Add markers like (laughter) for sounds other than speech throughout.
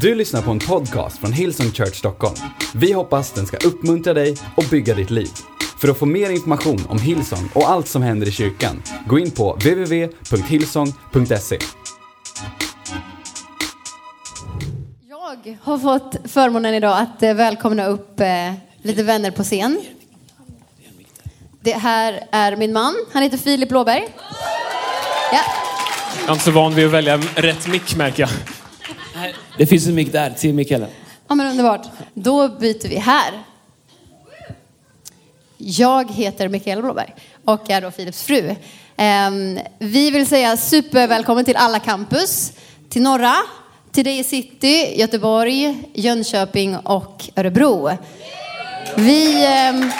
Du lyssnar på en podcast från Hillsong Church Stockholm. Vi hoppas den ska uppmuntra dig och bygga ditt liv. För att få mer information om Hillsong och allt som händer i kyrkan, gå in på www.hillsong.se. Jag har fått förmånen idag att eh, välkomna upp eh, lite vänner på scen. Det här är min man, han heter Filip Blåberg. Ja. Jag är inte så van vid att välja rätt mick märker jag. Det finns en mick där till Mikaela. ja, men underbart. Då byter vi här. Jag heter Mikaela Blåberg och är då Filips fru. Ehm, vi vill säga supervälkommen till alla campus, till norra, till dig i city, Göteborg, Jönköping och Örebro. Vi, ehm,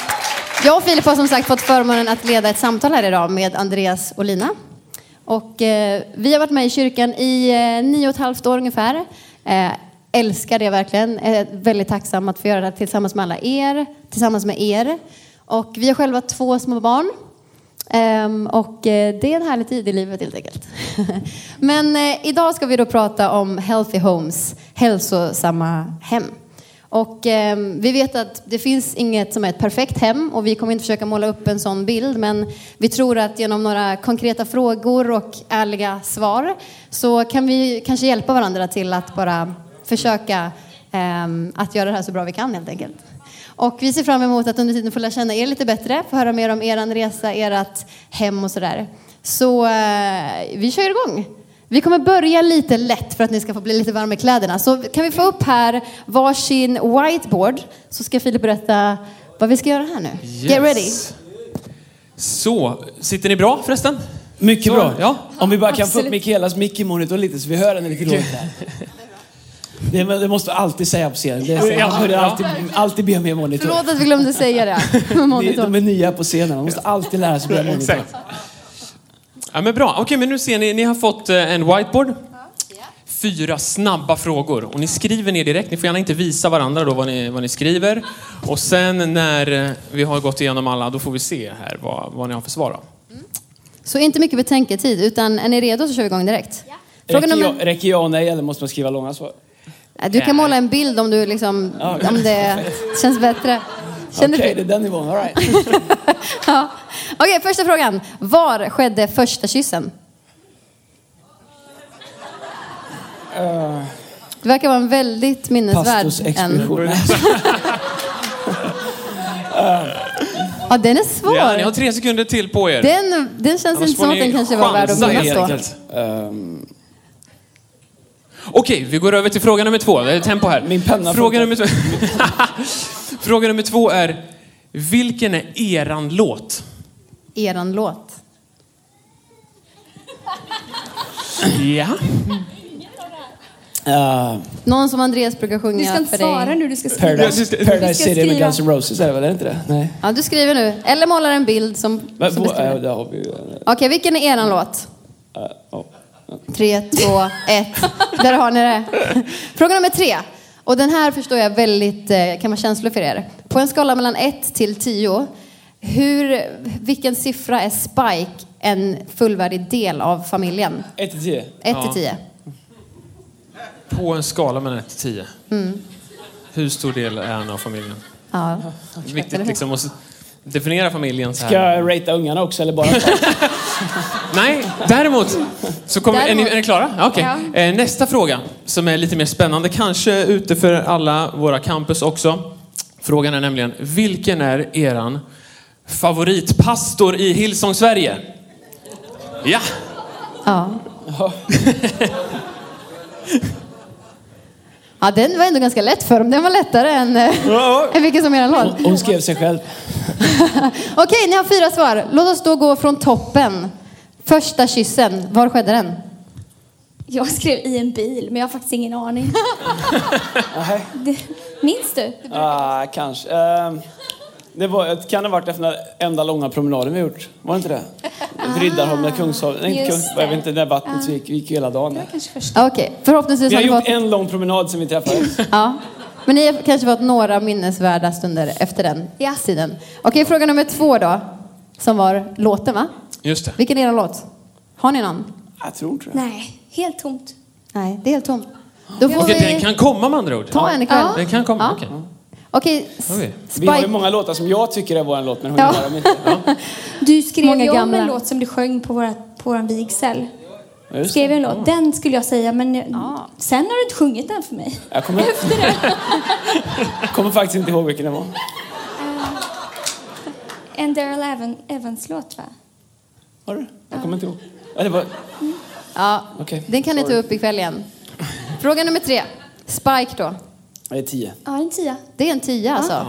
jag och Filip har som sagt fått förmånen att leda ett samtal här idag med Andreas och Lina. Och eh, vi har varit med i kyrkan i eh, nio och ett halvt år ungefär. Eh, älskar det verkligen. Är väldigt tacksam att få göra det tillsammans med alla er, tillsammans med er. Och vi har själva två små barn. Ehm, och eh, det är en härlig tid i livet helt enkelt. (laughs) Men eh, idag ska vi då prata om healthy homes, hälsosamma hem. Och eh, vi vet att det finns inget som är ett perfekt hem och vi kommer inte försöka måla upp en sån bild men vi tror att genom några konkreta frågor och ärliga svar så kan vi kanske hjälpa varandra till att bara försöka eh, att göra det här så bra vi kan helt enkelt. Och vi ser fram emot att under tiden få lära känna er lite bättre, få höra mer om er resa, ert hem och sådär. Så eh, vi kör igång. Vi kommer börja lite lätt för att ni ska få bli lite varma i kläderna. Så kan vi få upp här varsin whiteboard så ska Filip berätta vad vi ska göra här nu. Get ready. Så, sitter ni bra förresten? Mycket Så, bra. ja. Om vi bara kan få upp Absolut. Mikaelas mick i monitor lite så vi hör henne lite dåligt där. Det, det måste vi alltid säga på scenen. Det är, så- Ja, han börjar ja. alltid, alltid be mer monitor. Förlåt att vi glömde säga det. (laughs) monitorn. de är nya på scenen. Man måste alltid lära sig be monitor. Ja, men bra. Okej, men nu ser ni, ni har fått eh, en whiteboard. Fyra snabba frågor. Och ni skriver ner direkt. Ni får gärna inte visa varandra då vad ni, vad ni skriver. Och sen när eh, vi har gått igenom alla, då får vi se här vad, vad ni har för svar. Då. Så inte mycket betänketid, utan är ni redo så kör vi igång direkt. Fråga Räcker, nummer... ja, räcker ja och nej eller måste man skriva långa svar? Du kan måla en bild om, du liksom, om det (laughs) känns bättre. Känner Okej, du? det är den nivån. All right. (laughs) Ja. Okej, första frågan. Var skedde första kyssen? Det verkar vara en väldigt minnesvärd Pastors en. expedition. (laughs) Ja, den är svår. Ja, ni har tre sekunder till på er. Den, den känns Annars inte som att den kanske var värd att minnas då. Ehm, Okej, vi går över till fråga nummer två. Det är tempo här. Min penna fråga nummer, två. (laughs) fråga nummer två är, vilken är eran låt? Eran låt. Ja. uh, Någon som Andreas brukar sjunga Du ska inte för dig. svara nu, du ska skriva. Paradise, Paradise ska City med skriva. Guns N' Roses är det väl? Är det inte det? Nej. Ja, du skriver nu. Eller målar en bild som, Men, som beskriver. äh, det har vi uh, Okej, vilken är eran låt? ja. Tre, två, ett. Där har ni det. Fråga nummer tre. Och den här förstår jag väldigt, eh, kan vara känslig för er. På en skala mellan 1 till 10, hur, vilken siffra är Spike en fullvärdig del av familjen? 1 till 10. 1 till 10. På en skala mellan 1 till 10. Mm. Hur stor del är han av familjen? Ja. Viktigt liksom att definiera familjen så Ska här. jag ratea ungarna också eller bara (laughs) Nej, däremot så kommer... Är, ni, Däremot- är ni klara? Ja, Okej. Ja. Eh, nästa fråga som är lite mer spännande, kanske ute för alla våra campus också. Frågan är nämligen, vilken är eran favoritpastor i Hillsong Sverige? Ja, Ja. (laughs) (laughs) ja, den var ändå ganska lätt för dem. Den var lättare än, eh, (laughs) än vilken som är eran låt. Hon skrev sig själv. (laughs) Okej, ni har fyra svar. Låt oss då gå från toppen. Första kyssen, var skedde den? Jag skrev i en bil, men jag har faktiskt ingen aning. (laughs) Det, minns du? Ah, kanske. Ehm, det var, kan ha varit efter den enda långa promenaden vi gjort. Var det inte det? Riddarholmen, Kungsholmen. Nej, Kung, jag vet det. inte, där vattnet gick, gick ju hela dagen. Okej, förhoppningsvis Vi har har gjort fått... en lång promenad sen vi träffades. (laughs) Ja. Men ni har kanske fått några minnesvärda stunder efter den Ja. tiden. Okej, fråga nummer två då. Som var låten, va? just det. Vilken är er låt? Har ni någon? Jag tror inte det. Nej, helt tomt. Nej, det är helt tomt. Då får Okej, vi den kan komma med andra ord? ta en ikväll. Den kan komma, Ja. okej. Okej, Okej. Vi har ju många låtar som jag tycker är vår låt, men hon Ja. gör dem inte. Du skrev Många ju om gamla. en låt som du sjöng på, våra, på vår vigsel. Ja, just Skrev det. en låt. Den skulle jag säga, men Ja. sen har du inte sjungit den för mig. Jag kommer, (laughs) kommer faktiskt inte ihåg vilken det var. En Daryl Evan, Evans-låt, va? Har du? Jag kommer inte ihåg. Ja, det var... Ja, Okej, den kan ni ta upp ikväll igen. Fråga nummer tre. Spike då. Det är tio. Ja, en tia. Det är en tia alltså.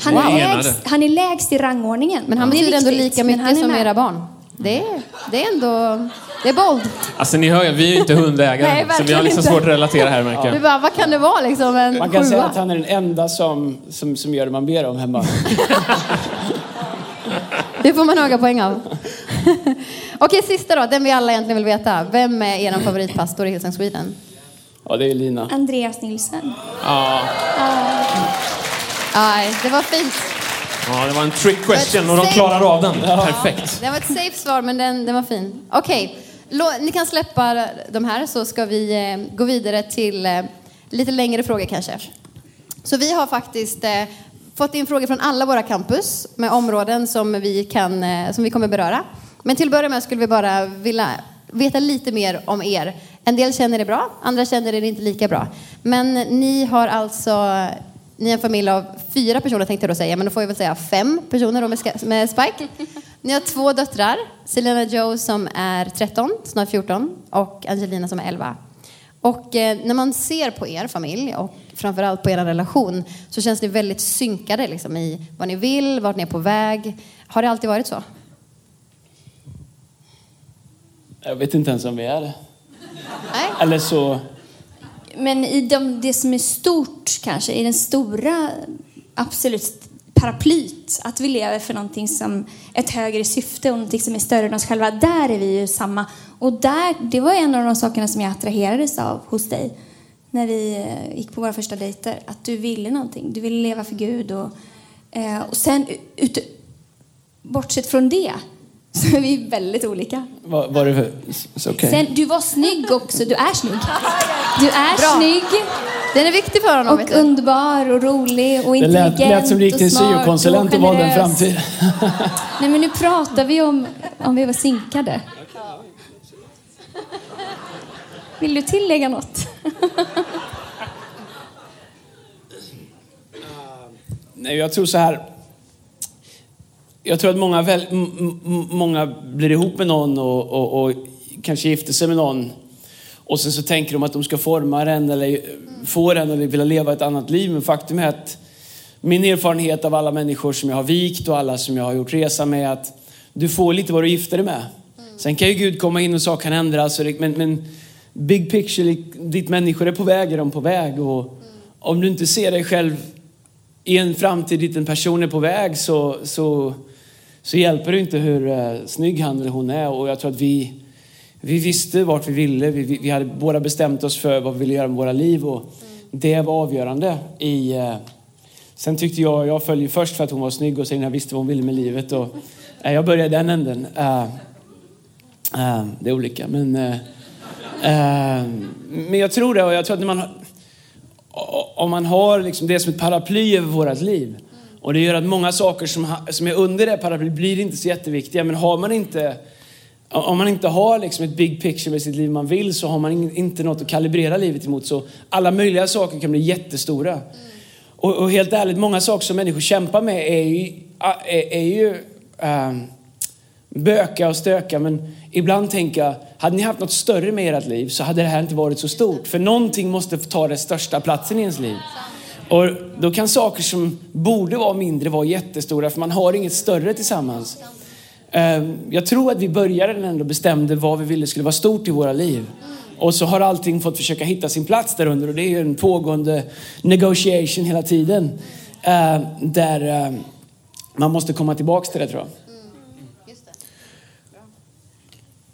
Han, Wow. är lägst, han är lägst i rangordningen. Men han betyder ändå lika han mycket är som med. era barn. Det är, det är ändå... Det är bold. Alltså ni hör ju, vi är ju inte hundägare. Nej, så vi har liksom inte. svårt att relatera här märker jag. bara, vad kan det vara liksom? En Man kan säga sjua? att han är den enda som, som, som gör det man ber om hemma. (laughs) Det får man höga poäng av. (laughs) Okej, sista då. Den vi alla egentligen vill veta. Vem är er favoritpastor i Hillsong Sweden? Ja, det är Lina. Andreas Nilsson. Ja. Nej, det var fint. ja, det var en trick question och de klarar av den. Perfekt. Det var ett safe svar, men den, den var fin. Okej, Lå- ni kan släppa de här så ska vi eh, gå vidare till eh, lite längre frågor kanske. Så vi har faktiskt eh, fått in frågor från alla våra campus med områden som vi, kan, eh, som vi kommer beröra. Men till att börja med skulle vi bara vilja veta lite mer om er. En del känner er bra, andra känner er inte lika bra. Men ni har alltså ni är en familj av fyra personer tänkte jag då säga, men då får jag väl säga fem personer då med, med Spike. (laughs) Ni har två döttrar, Selena Joe som är 13, snart 14, och Angelina som är 11. Och eh, när man ser på er familj och framförallt på er relation så känns ni väldigt synkade liksom, i vad ni vill, vart ni är på väg. Har det alltid varit så? Jag vet inte ens om vi är det. Nej? Eller så... Men i de, det som är stort kanske, i den stora absolut paraplyt, att vi lever för någonting som ett högre syfte och någonting som är större än oss själva, där är vi ju samma. Och där, det var en av de sakerna som jag attraherades av hos dig när vi eh, gick på våra första dejter, att du ville någonting, du ville leva för Gud och, eh, och sen ut, bortsett från det så är vi väldigt olika. Var, var det för... Okej. Sen, du var snygg också, du är snygg. Du är Bra. snygg. Den är viktig för honom. Och vet du. underbar och rolig och Det intelligent lät, lät som det gick till syokonsulent och valde en framtid. (laughs) (laughs) Nej men nu pratar vi om om vi var synkade. Vill du tillägga något? Nej, jag tror så här. Jag tror att många, väl, många blir ihop med någon och, och, och kanske gifter sig med någon. Och sen så tänker de att de ska forma den eller få den eller vilja leva ett annat liv. Men faktum är att min erfarenhet av alla människor som jag har vikt och alla som jag har gjort resa med är att du får lite vad du gifter dig med. Sen kan ju Gud komma in och saker kan ändras. Men, men big picture, ditt människor är på väg, är de på väg. Och om du inte ser dig själv i en framtid dit en person är på väg så, så, så hjälper det inte hur eh, snygg han eller hon är. Och jag tror att vi, vi visste vart vi ville. Vi, vi, vi hade båda bestämt oss för vad vi ville göra med våra liv. Och det var avgörande. I, eh, sen tyckte jag, jag följde först för att hon var snygg och sen jag visste vad hon ville med livet. Och, eh, jag började i den änden. Eh, eh det är olika. Men, eh, men jag tror det. Och jag tror att när man om man har liksom det som ett paraply över vårt liv. Och det gör att många saker som, som är under det paraplyet blir inte så jätteviktiga. Men har man inte, om man inte har liksom ett big picture med sitt liv man vill så har man inte något att kalibrera livet emot. Så alla möjliga saker kan bli jättestora. Och, och helt ärligt, många saker som människor kämpar med är ju, är, är ju ehm, böka och stöka. Men ibland tänker jag, hade ni haft något större med ert liv så hade det här inte varit så stort. För någonting måste ta den största platsen i ens liv. Och då kan saker som borde vara mindre vara jättestora för man har inget större tillsammans. Eh, Jag tror att vi började den ändå bestämde vad vi ville skulle vara stort i våra liv. Och så har allting fått försöka hitta sin plats där under och det är ju en pågående negotiation hela tiden. Eh, Där eh, man måste komma tillbaks till det tror jag.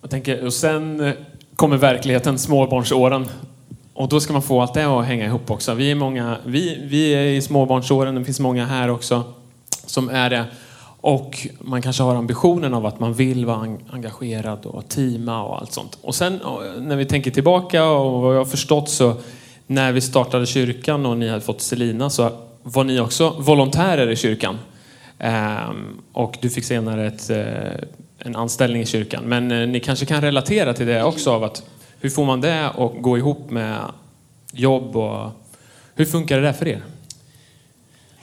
Jag tänker, och sen kommer verkligheten, småbarnsåren. Och då ska man få allt det att hänga ihop också. Vi är, många, vi, vi är i småbarnsåren, det finns många här också som är det. Och man kanske har ambitionen av att man vill vara engagerad och teama och allt sånt. Och sen när vi tänker tillbaka och vad jag har förstått så när vi startade kyrkan och ni hade fått Selina så var ni också volontärer i kyrkan. Ehm, och du fick senare ett, eh, en anställning i kyrkan. Men eh, ni kanske kan relatera till det också av att hur får man det att gå ihop med jobb och hur funkar det där för er?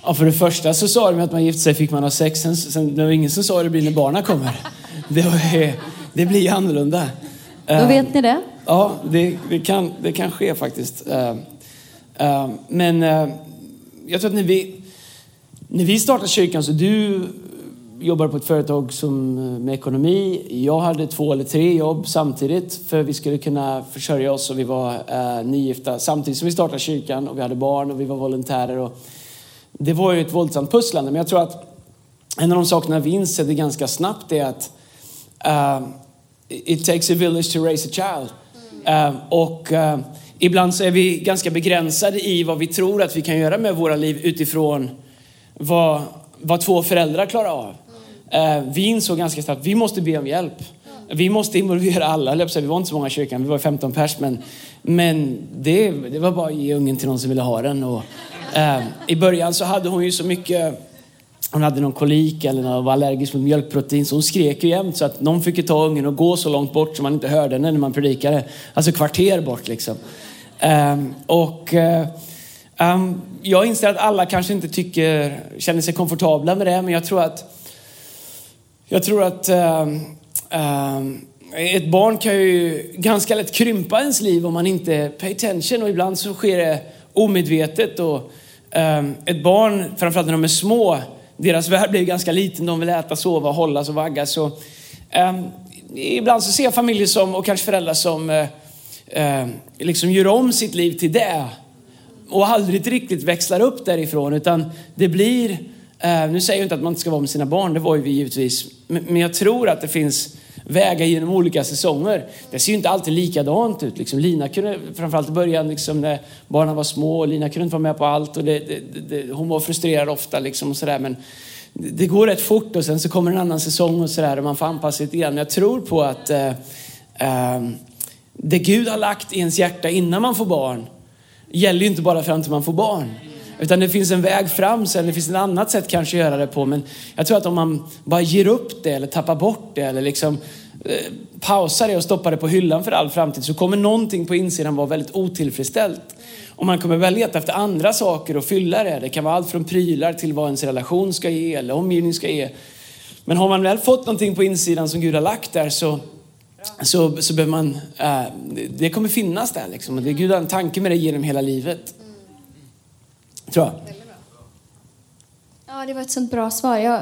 Ja, för det första så sa de att man gifte sig fick man ha sex. Sen, sen det var ingen som sa hur det blir när barnen kommer. Det, var, det blir ju annorlunda. Då Eh, vet ni det. Ja, det, det, kan, det kan ske faktiskt. Eh, eh, Men jag tror att när vi, när vi startade kyrkan så du jobbade på ett företag som, eh, med ekonomi. Jag hade två eller tre jobb samtidigt för vi skulle kunna försörja oss och vi var eh, nygifta samtidigt som vi startade kyrkan och vi hade barn och vi var volontärer. Och det var ju ett våldsamt pusslande men jag tror att en av de sakerna vi insåg ganska snabbt är att uh, it takes a village to raise a child. Uh, och uh, ibland så är vi ganska begränsade i vad vi tror att vi kan göra med våra liv utifrån vad, vad två föräldrar klarar av. Eh, vi insåg ganska snabbt att vi måste be om hjälp. Vi måste involvera alla. höll jag på att säga. Vi var inte så många i kyrkan, vi var 15 pers. Men, men det, det var bara att ge ungen till någon som ville ha den. Och, eh, I början så hade hon ju så mycket hon hade någon kolik eller någon, var allergisk mot mjölkprotein så hon skrek ju jämt så att någon fick ju ta ungen och gå så långt bort så man inte hörde henne när man predikade. Alltså kvarter bort liksom. Eh, och eh, ehm, jag inser att alla kanske inte tycker, känner sig komfortabla med det men jag tror att jag tror att äh, äh, ett barn kan ju ganska lätt krympa ens liv om man inte pay attention och ibland så sker det omedvetet. Och, äh, ett barn, framförallt när de är små, deras värld blir ganska liten. De vill äta, sova, hållas och vaggas. Så, ibland så ser jag familjer som, och kanske föräldrar som eh, liksom gör om sitt liv till det och aldrig riktigt växlar upp därifrån utan det blir, Eh, nu säger jag inte att man inte ska vara med sina barn, det var ju vi givetvis, men, jag tror att det finns vägar genom olika säsonger. Det ser ju inte alltid likadant ut. Liksom, Lina kunde, framförallt i början liksom, när barnen var små, Lina kunde inte vara med på allt och det, det, det, hon var frustrerad ofta liksom, och sådär. Men det, det går rätt fort och sen så kommer en annan säsong och sådär och man får anpassa sig lite grann. Men jag tror på att eh, eh, det Gud har lagt i ens hjärta innan man får barn gäller ju inte bara fram till man får barn. Utan det finns en väg fram sen, det finns ett annat sätt kanske att göra det på. Men jag tror att om man bara ger upp det eller tappar bort det eller liksom eh, pausar det och stoppar det på hyllan för all framtid så kommer någonting på insidan vara väldigt otillfredsställt. Och man kommer väl leta efter andra saker och fylla det. Det kan vara allt från prylar till vad ens relation ska ge eller omgivning ska ge. Men har man väl fått någonting på insidan som Gud har lagt där så så, så behöver man, äh, det kommer finnas där liksom. Och det, Gud har en tanke med det genom hela livet. Tror jag. Ja, det var ett sånt bra svar. Jag...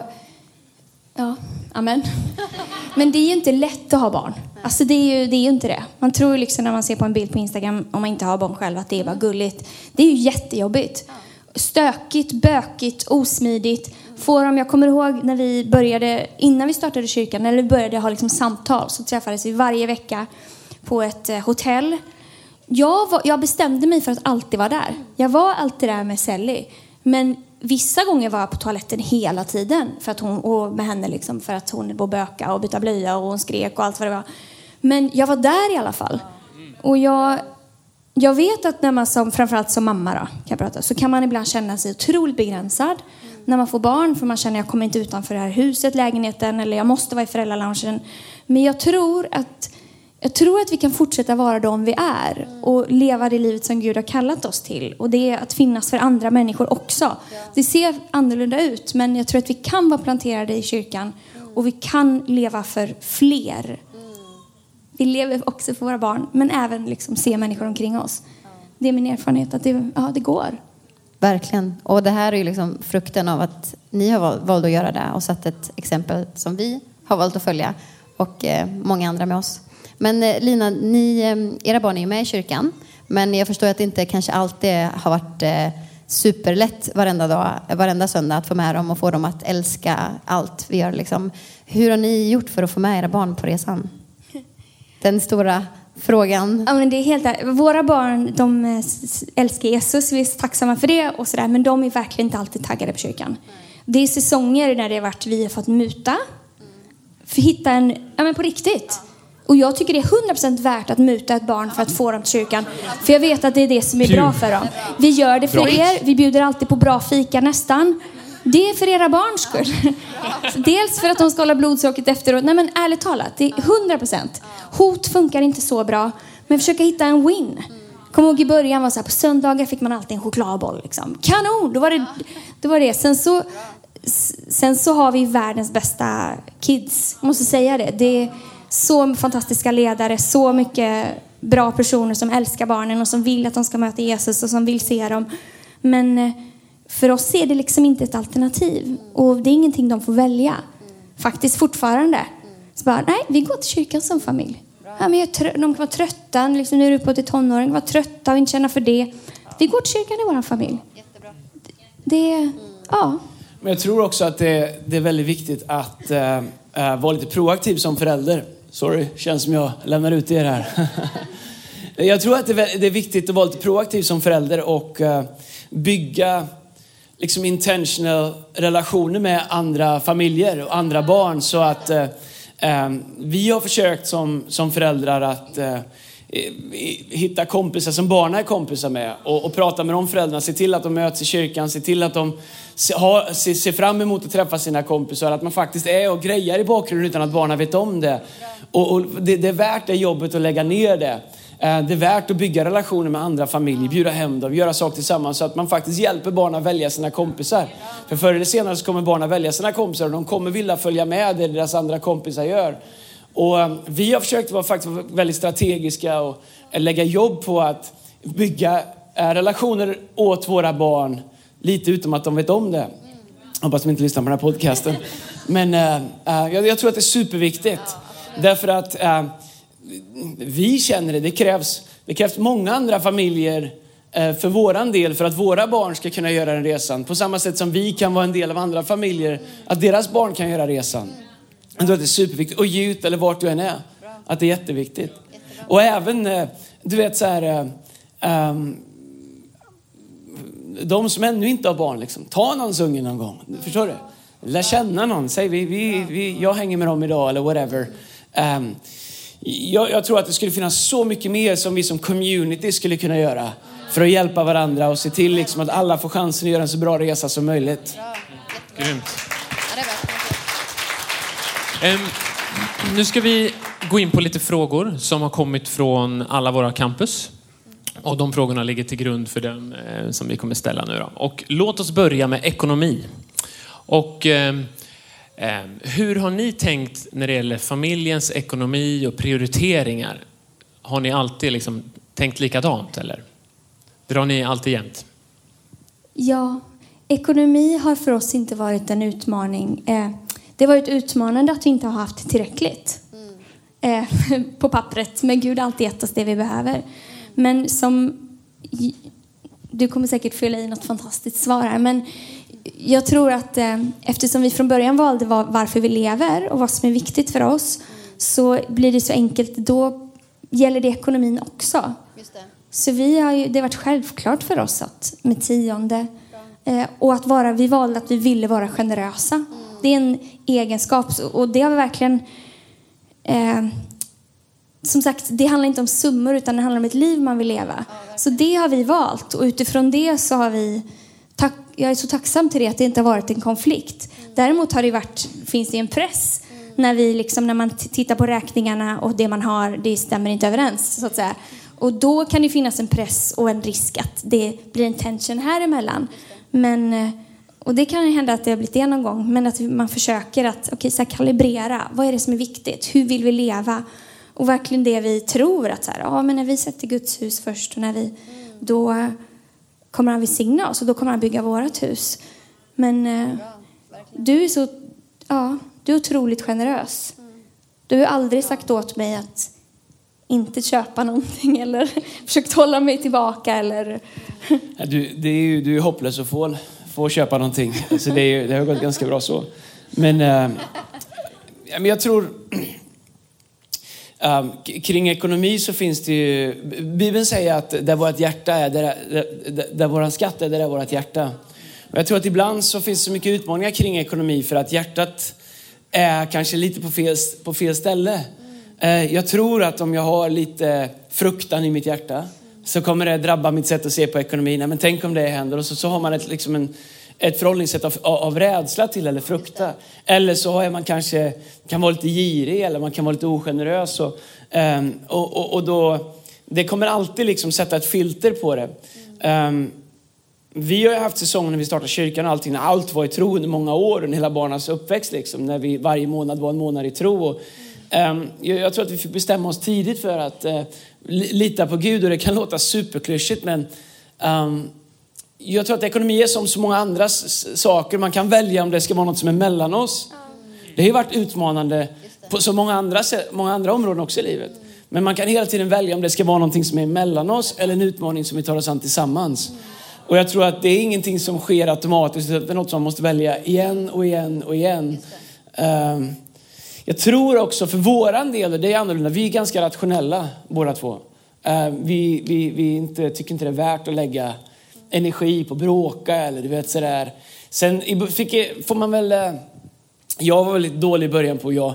Ja, amen. (laughs) Men det är ju inte lätt att ha barn. Alltså det är ju, det är ju inte det. Man tror ju liksom när man ser på en bild på Instagram, om man inte har barn själv, att det är bara gulligt. Det är ju jättejobbigt. Stökigt, bökigt, osmidigt. Får de, jag kommer ihåg när vi började, innan vi startade kyrkan, eller vi började ha liksom samtal, så träffades vi varje vecka på ett eh, hotell. Jag, var, jag bestämde mig för att alltid vara där. Jag var alltid där med Sally. Men vissa gånger var jag på toaletten hela tiden för att hon, och med henne liksom, för att hon var böka och byta blöja och hon skrek och allt vad det var. Men jag var där i alla fall. Och jag, jag vet att när man som, framförallt som mamma då, kan jag prata, så kan man ibland känna sig otroligt begränsad när man får barn för man känner att jag kommer inte utanför det här huset, lägenheten eller jag måste vara i föräldraloungen. Men jag tror att jag tror att vi kan fortsätta vara de vi är och leva det livet som Gud har kallat oss till. Och det är att finnas för andra människor också. Det ser annorlunda ut, men jag tror att vi kan vara planterade i kyrkan och vi kan leva för fler. Vi lever också för våra barn, men även liksom se människor omkring oss. Det är min erfarenhet att det, ja, det går. Verkligen. Och det här är ju liksom frukten av att ni har valt att göra det och satt ett exempel som vi har valt att följa och eh, många andra med oss. Men eh, Lina, ni, eh, era barn är ju med i kyrkan, men jag förstår att det inte kanske alltid har varit eh, superlätt varenda dag, varenda söndag att få med dem och få dem att älska allt vi gör. Liksom. Hur har ni gjort för att få med era barn på resan? (laughs) Den stora frågan. Ja, men det är helt. Våra barn de älskar Jesus, vi är tacksamma för det och sådär, men de är verkligen inte alltid taggade på kyrkan. Det är säsonger när det har varit vi har fått muta, för hitta en, ja men på riktigt. Och jag tycker det är 100% värt att muta ett barn för att få dem till kyrkan. För jag vet att det är det som är bra för dem. Vi gör det för er. Vi bjuder alltid på bra fika nästan. Det är för era barns skull. (laughs) Dels för att de ska hålla blodsockret efteråt. Nej men ärligt talat, det är 100%. Hot funkar inte så bra. Men försöka hitta en win. Kom ihåg i början var så här, på söndagar fick man alltid en chokladboll. Liksom. Kanon! Då var det då var det. Sen så, sen så har vi världens bästa kids. Jag måste säga det. Det så fantastiska ledare, så mycket bra personer som älskar barnen och som vill att de ska möta Jesus och som vill se dem. Men eh, för oss är det liksom inte ett alternativ. Och det är ingenting de får välja. Faktiskt fortfarande. Så bara, nej, vi går till kyrkan som familj. Ja, men jag är trö- de kan vara trötta, liksom, nu är du uppåt i tonåren, vara trötta och inte känna för det. Vi går till kyrkan i vår familj. Det, ja. Men jag tror också att det, det är väldigt viktigt att eh, vara lite proaktiv som förälder. Sorry, känns som jag lämnar ut er här. (laughs) jag tror att det är, viktigt att vara lite proaktiv som förälder och eh, bygga liksom intentional relationer med andra familjer och andra barn så att eh, eh, vi har försökt som, som föräldrar att Eh, hitta kompisar som barnen är kompisar med och, och prata med de föräldrarna. Se till att de möts i kyrkan, se till att de se, ha, se, ser fram emot att träffa sina kompisar. Att man faktiskt är och grejar i bakgrunden utan att barnen vet om det. Och, och det, det är värt det jobbet att lägga ner det. Eh, det är värt att bygga relationer med andra familjer, bjuda hem dem, göra saker tillsammans så att man faktiskt hjälper barnen att välja sina kompisar. För förr eller senare så kommer barnen välja sina kompisar och de kommer vilja följa med det deras andra kompisar gör. Och eh, vi har försökt vara faktiskt väldigt strategiska och eh, lägga jobb på att bygga eh, relationer åt våra barn lite utom att de vet om det. Hoppas de inte lyssnar på den här podcasten. Men eh, jag, jag tror att det är superviktigt. Därför att eh, vi känner det, det krävs, det krävs många andra familjer för våran del för att våra barn ska kunna göra den resan. På samma sätt som vi kan vara en del av andra familjer, att deras barn kan göra resan. Jag tror att det är superviktigt. Och ut eller vart du än är. Att det är jätteviktigt. Och även, eh, du vet så här, ehm, de som ännu inte har barn, liksom, ta någons unge någon gång. Förstår du? Lär känna någon. Säg vi, vi, vi, jag hänger med dem idag eller whatever. Ehm, jag, jag tror att det skulle finnas så mycket mer som vi som community skulle kunna göra för att hjälpa varandra och se till liksom att alla får chansen att göra en så bra resa som möjligt. Grymt. Ehm, Ehm, nu ska vi gå in på lite frågor som har kommit från alla våra campus. Och de frågorna ligger till grund för den eh, som vi kommer ställa nu. Då. Och låt oss börja med ekonomi. Och eh, hur har ni tänkt när det gäller familjens ekonomi och prioriteringar? Har ni alltid liksom tänkt likadant eller? Drar ni alltid jämnt? Ja, ekonomi har för oss inte varit en utmaning. Eh, det har varit utmanande att vi inte har haft tillräckligt eh, (laughs) på pappret. Men Gud har alltid gett oss det vi behöver. Men som... Du kommer säkert fylla i något fantastiskt svar här. Men jag tror att eh, eftersom vi från början valde var, varför vi lever och vad som är viktigt för oss så blir det så enkelt. Då gäller det ekonomin också. Det. Så vi har ju, det har varit självklart för oss att med tionde eh, och att vara, vi valde att vi ville vara generösa. Det är en egenskap och det har vi verkligen eh, som sagt, det handlar inte om summor utan det handlar om ett liv man vill leva. Så det har vi valt och utifrån det så har vi tack, jag är så tacksam till det att det inte har varit en konflikt. Däremot har det varit, finns det en press när vi liksom, när man tittar på räkningarna och det man har, det stämmer inte överens så att säga. Och då kan det finnas en press och en risk att det blir en tension här emellan. Men, eh, och det kan hända att det har blivit det någon gång, men att man försöker att okej, så här, kalibrera. Vad är det som är viktigt? Hur vill vi leva? Och verkligen det vi tror att så här, ja, men när vi sätter Guds hus först och när vi, då kommer han välsigna oss och då kommer han bygga vårt hus. Men eh, du är så, ja, du är otroligt generös. Du har aldrig sagt åt mig att inte köpa någonting eller (laughs) försökt hålla mig tillbaka eller Du, det är ju, du är hopplös att få, få köpa någonting. Så det, är, ju- det har gått ganska bra så. Men, äh, men jag tror... Äh, kring ekonomi så finns det ju... Bibeln säger att där vårt hjärta är, där, där, där, där våran skatt är, där är vårt hjärta. Och jag tror att ibland så finns det så mycket utmaningar kring ekonomi för att hjärtat är kanske lite på fel, på fel ställe. Eh, jag tror att om jag har lite fruktan i mitt hjärta så kommer det drabba mitt sätt att se på ekonomin. Nej, men tänk om det händer. Och så, så har man ett, liksom en, ett förhållningssätt av, av rädsla till eller frukta. Eller så är man kanske kan vara lite girig eller man kan vara lite ogenerös. Och, um, och, och, och, då, det kommer alltid liksom sätta ett filter på det. Um, vi har ju haft säsonger när vi startade kyrkan och allting, när allt var i tro under många år, under hela barnens uppväxt liksom, när vi varje månad var en månad i tro. Och, jag, jag, tror att vi fick bestämma oss tidigt för att uh, lita på Gud och det kan (laughs) låta superklyschigt men um, jag tror att ekonomi är som så många andra saker. Man kan välja om det ska vara något som är mellan oss. Det har ju varit utmanande på så många andra, många andra områden också i livet. Men man kan hela tiden välja om det ska vara någonting som är mellan oss eller en utmaning som vi tar oss an tillsammans. Och jag tror att det är ingenting som sker automatiskt, utan det är något som man måste välja igen och igen och igen. Um, jag tror också för våran del, och det är annorlunda, vi är ganska rationella båda två. Uh, vi, vi, vi inte, tycker inte det är värt att lägga energi på att bråka eller du vet sådär. Sen fick, får man väl, uh, jag var väldigt dålig i början på, jag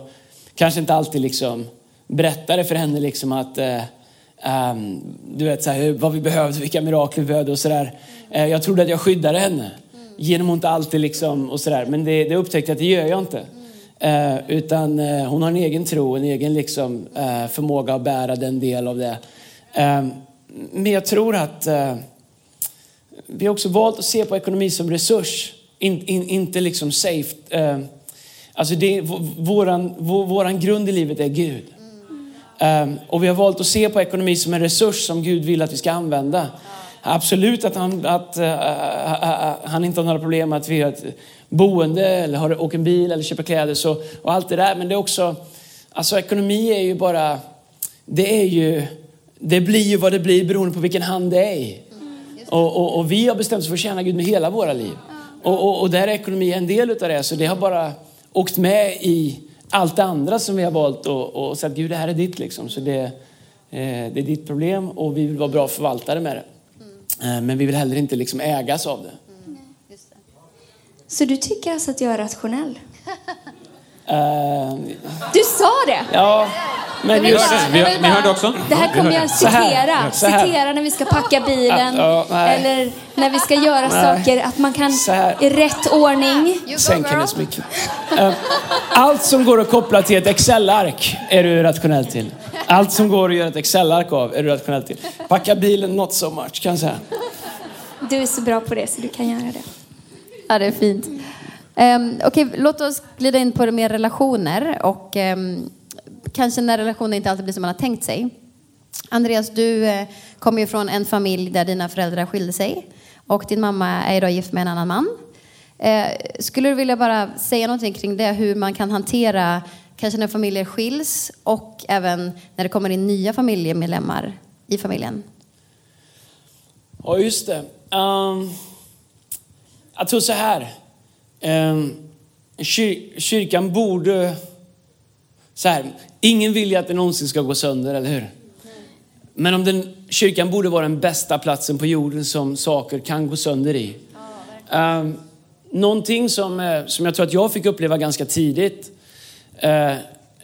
kanske inte alltid liksom berättade för henne liksom att um, du vet så här, vad vi behövde, vilka mirakel vi behövde och sådär. Uh, jag trodde att jag skyddade henne genom att inte alltid liksom och sådär. Men det, det upptäckte jag att det gör jag inte. Eh, utan eh, hon har en egen tro, en egen liksom, eh, förmåga att bära den del av det. Eh, men jag tror att eh, vi har också valt att se på ekonomi som resurs, in, in, inte liksom safe. Eh, alltså det, våran, vår, våran grund i livet är Gud. och vi har valt att se på ekonomi som en resurs som Gud vill att vi ska använda. Absolut att han, att, han inte har några problem med att vi har ett boende eller har, åker en bil eller köper kläder så, och allt det där. Men det är också, alltså ekonomi är ju bara, det är ju, det blir ju vad det blir beroende på vilken hand det är i. Och, och, och, vi har bestämt oss för att tjäna Gud med hela våra liv. Och, och, där är ekonomi en del utav det. Så det har bara åkt med i allt det andra som vi har valt och, och sagt Gud det här är ditt liksom. Så det, eh, det är ditt problem och vi vill vara bra förvaltare med det. Eh, men vi vill heller inte liksom ägas av det. Så du tycker alltså att jag är rationell? Uh, du sa det! Ja. Men vi hörde, vi, hör, ni hörde också? Det här kommer jag citera. Citera när vi ska packa bilen. Ja, eller när vi ska göra nej. saker. Att man kan i rätt ordning. Sänk hennes mick. Uh, allt som går att koppla till ett Excel-ark är du rationell till. Allt som går att göra ett Excel-ark av är du rationell till. Packa bilen, not so much kan jag säga. Du är så bra på det så du kan göra det. Ja, det är fint. Um, Okej, okay, låt oss glida in på det mer relationer och um, kanske när relationen inte alltid blir som man har tänkt sig. Andreas, du uh, kommer ju från en familj där dina föräldrar skilde sig och din mamma är idag gift med en annan man. Uh, skulle du vilja bara säga någonting kring det, hur man kan hantera kanske när familjer skiljs och även när det kommer in nya familjemedlemmar i familjen? Ja, just det. Um... Jag tror så här. Ehm, kyrkan borde... Så här, ingen vill ju att det någonsin ska gå sönder, eller hur? Men om den, kyrkan borde vara den bästa platsen på jorden som saker kan gå sönder i. Um, någonting som, eh, som jag tror att jag fick uppleva ganska tidigt uh,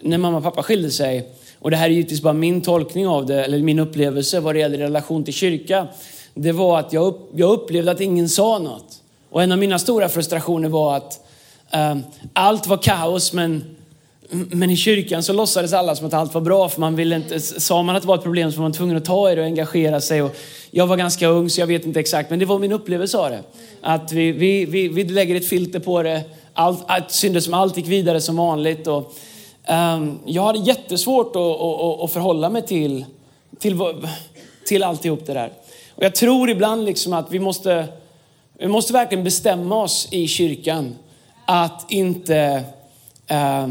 när mamma och pappa skilde sig. Och det här är givetvis bara min tolkning av det, eller min upplevelse vad det gäller relation till kyrka. Det var att jag, upp, jag upplevde att ingen sa något. Och en av mina stora frustrationer var att eh, allt var kaos men, men i kyrkan så låtsades alla som att allt var bra för man ville inte, sa man att det var ett problem så var man tvungen att ta i det och engagera sig. Och jag var ganska ung så jag vet inte exakt men det var min upplevelse av det. Att vi, vi, vi, vi lägger ett filter på det, allt, allt syntes som allt gick vidare som vanligt. Och, um, jag hade jättesvårt att, att, att förhålla mig till, till, till alltihop det där. Och jag tror ibland liksom att vi måste vi måste verkligen bestämma oss i kyrkan att inte, eh,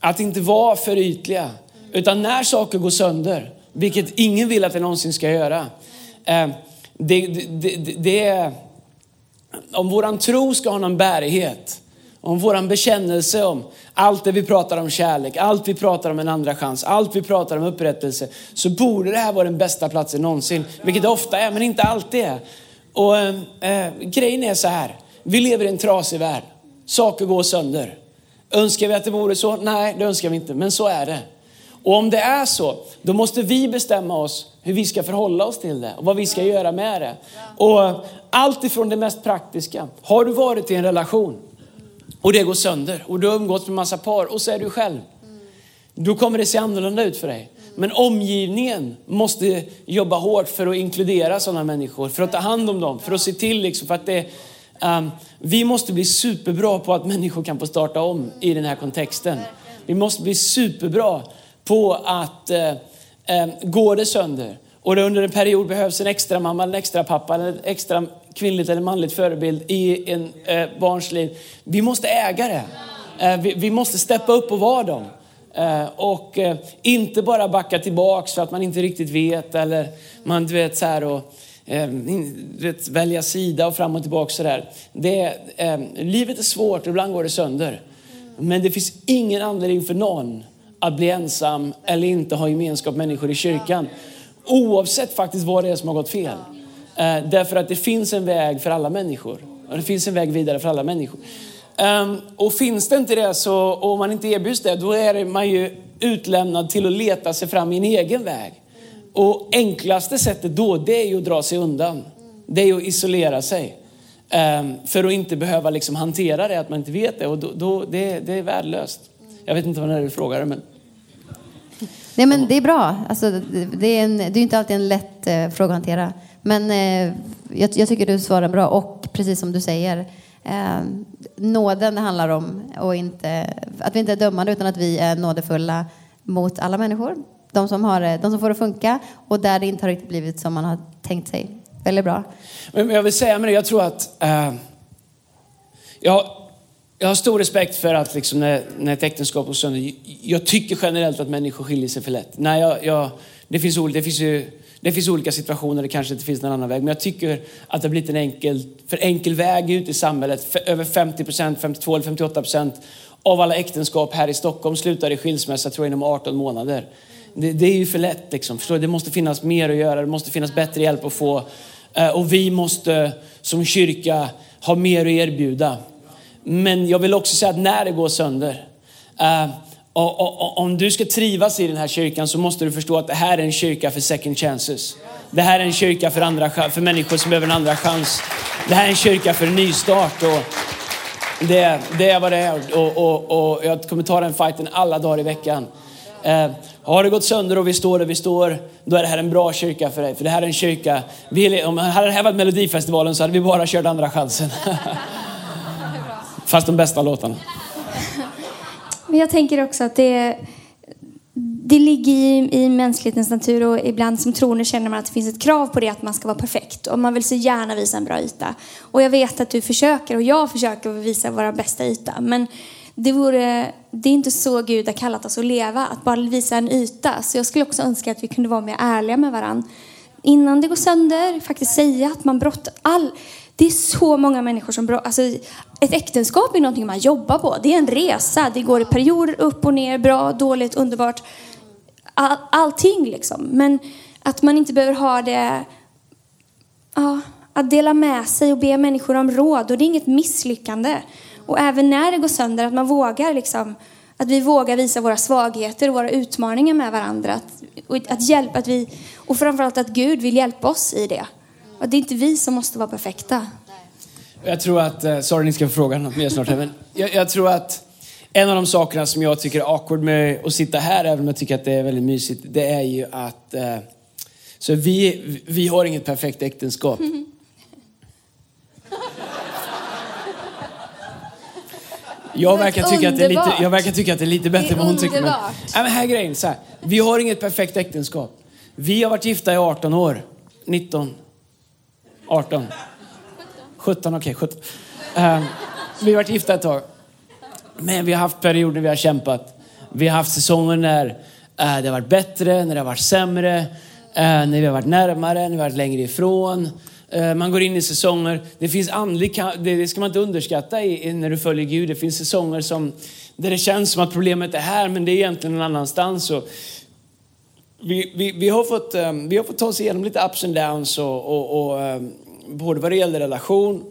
att inte vara för ytliga. Utan när saker går sönder, vilket ingen vill att det någonsin ska göra. Eh, det, det, det, det om våran tro ska ha någon bärighet, om våran bekännelse om allt det vi pratar om kärlek, allt vi pratar om en andra chans, allt vi pratar om upprättelse, så borde det här vara den bästa platsen någonsin. Vilket det ofta är, men inte alltid är. Och eh, eh, grejen är så här, vi lever i en trasig värld. Saker går sönder. Önskar vi att det vore så? Nej, det önskar vi inte, men så är det. Och om det är så, då måste vi bestämma oss hur vi ska förhålla oss till det och vad vi ska göra med det. Och allt ifrån det mest praktiska. Har du varit i en relation och det går sönder och du har umgåtts med massa par och så är du själv. Då kommer det se annorlunda ut för dig. Men omgivningen måste jobba hårt för att inkludera sådana människor, för att ta hand om dem, för att se till liksom, för att det um, vi måste bli superbra på att människor kan få starta om i den här kontexten. Vi måste bli superbra på att eh, eh, uh, um, går det sönder och det under en period behövs en extra mamma, en extra pappa, en extra kvinnligt eller manligt förebild i en uh, barns liv. Vi måste äga det. Uh, vi, vi måste steppa upp och vara dem. Eh, och eh, inte bara backa tillbaks för att man inte riktigt vet eller man du vet så här och eh, du vet, välja sida och fram och tillbaka sådär. Det, livet är svårt och ibland går det sönder. Men det finns ingen anledning för någon att bli ensam eller inte ha gemenskap med människor i kyrkan. Oavsett faktiskt vad det är som har gått fel. Därför att det finns en väg för alla människor. Och det finns en väg vidare för alla människor. Um, och finns det inte det, så, och om man inte erbjuds det, då är man ju utlämnad till att leta sig fram i en egen väg. Och enklaste sättet då, det är ju att dra sig undan. Det är ju att isolera sig. Um, för att inte behöva liksom hantera det, att man inte vet det. Och då, då det, det, är värdelöst. Jag vet inte vad det är du frågar, men... Nej, men det är bra. Alltså, det, är en, det är inte alltid en lätt eh, fråga att hantera. Men eh, jag, jag, tycker du svarar bra. Och precis som du säger, eh, nåden det handlar om och inte, att vi inte är dömande utan att vi är nådefulla mot alla människor. De som, har, de som får det att funka och där det inte har riktigt blivit som man har tänkt sig. Väldigt bra. Men jag vill säga med det, jag tror att eh, jag, jag har stor respekt för att liksom när, när ett äktenskap går sönder, jag tycker generellt att människor skiljer sig för lätt. Nej, jag, jag, det, finns, det finns ju det finns olika situationer, det kanske inte finns någon annan väg. Men jag tycker att det har blivit en enkel, för enkel väg ut i samhället. För över 50 procent, 52 eller 58 procent av alla äktenskap här i Stockholm slutar i skilsmässa tror jag inom 18 månader. Det, det är ju för lätt liksom. Förstår? Det måste finnas mer att göra, det måste finnas bättre hjälp att få. Eh, och vi måste som kyrka ha mer att erbjuda. Men jag vill också säga att när det går sönder, eh, och, och, och, om du ska trivas i den här kyrkan så måste du förstå att det här är en kyrka för second chances. Det här är en kyrka för, andra, för människor som behöver en andra chans. Det här är en kyrka för en nystart. Och det, det är vad det är och, och, och jag kommer ta den fighten alla dagar i veckan. Eh, har det gått sönder och vi står där vi står, då är det här en bra kyrka för dig. För det här är en kyrka, vi, om hade det här varit Melodifestivalen så hade vi bara kört andra chansen. (laughs) Fast de bästa låtarna. Men jag tänker också att det, det ligger i, i mänsklighetens natur och ibland som troende känner man att det finns ett krav på det att man ska vara perfekt och man vill så gärna visa en bra yta. Och jag vet att du försöker och jag försöker visa vår bästa yta. Men det, vore, det är inte så Gud har kallat oss att leva, att bara visa en yta. Så jag skulle också önska att vi kunde vara mer ärliga med varandra. Innan det går sönder, faktiskt säga att man brottar all det är så många människor som... Alltså, ett äktenskap är någonting man jobbar på. Det är en resa. Det går i perioder upp och ner, bra, dåligt, underbart. All, allting liksom. Men att man inte behöver ha det... Ja, att dela med sig och be människor om råd. Och det är inget misslyckande. Och även när det går sönder, att man vågar liksom... Att vi vågar visa våra svagheter och våra utmaningar med varandra. Att, att hjälpa, att vi, och framförallt att Gud vill hjälpa oss i det. Och det är inte vi som måste vara perfekta. Jag tror att, eh, sorry ni ska få fråga något mer snart här, men jag, jag, tror att en av de sakerna som jag tycker är awkward med att sitta här, även om jag tycker att det är väldigt mysigt, det är ju att eh, så vi, vi har inget perfekt äktenskap. Jag verkar, tycka att det är lite, jag verkar tycka att det är lite bättre än vad hon tycker. Men, nej, men här är grejen, så här, vi har inget perfekt äktenskap. Vi har varit gifta i 18 år. 19. 18. 17, okej, okay, 17. Uh, vi har varit gifta ett tag. Men vi har haft perioder vi har kämpat. Vi har haft säsonger när uh, det har varit bättre, när det har varit sämre, uh, när vi har varit närmare, när vi har varit längre ifrån. Uh, man går in i säsonger. Det finns andlig, det ska man inte underskatta i, när du följer Gud. Det finns säsonger som, där det känns som att problemet är här, men det är egentligen någon annanstans. Och vi, vi, vi, har fått, ehm, vi har fått ta oss igenom lite ups and downs och, och, och ehm, både vad det gäller relation,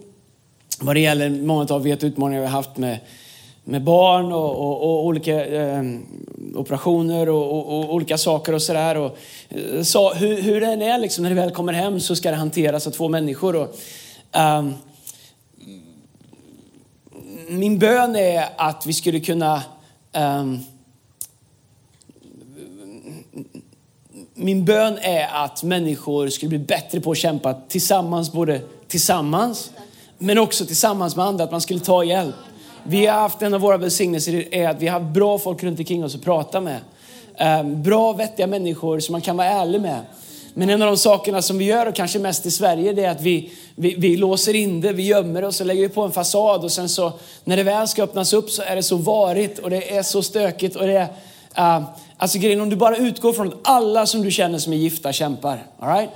vad det gäller många av vet utmaningar vi har haft med, med barn och, och, och olika eh, operationer och, och, och, olika saker och sådär. Eh, så, hur, hur, det än är liksom, när det väl kommer hem så ska det hanteras av två människor. Och, um, min bön är att vi skulle kunna um, min bön är att människor skulle bli bättre på att kämpa tillsammans, både tillsammans men också tillsammans med andra, att man skulle ta hjälp. Vi har haft en av våra välsignelser är att vi har bra folk runt omkring oss att prata med. Ehm, bra, vettiga människor som man kan vara ärlig med. Men en av de sakerna som vi gör, och kanske mest i Sverige, det är att vi, vi, vi låser in det, vi gömmer oss och lägger på en fasad och sen så när det väl ska öppnas upp så är det så varigt och det är så stökigt och det är, uh, alltså grejen om du bara utgår från att alla som du känner som är gifta kämpar, all right?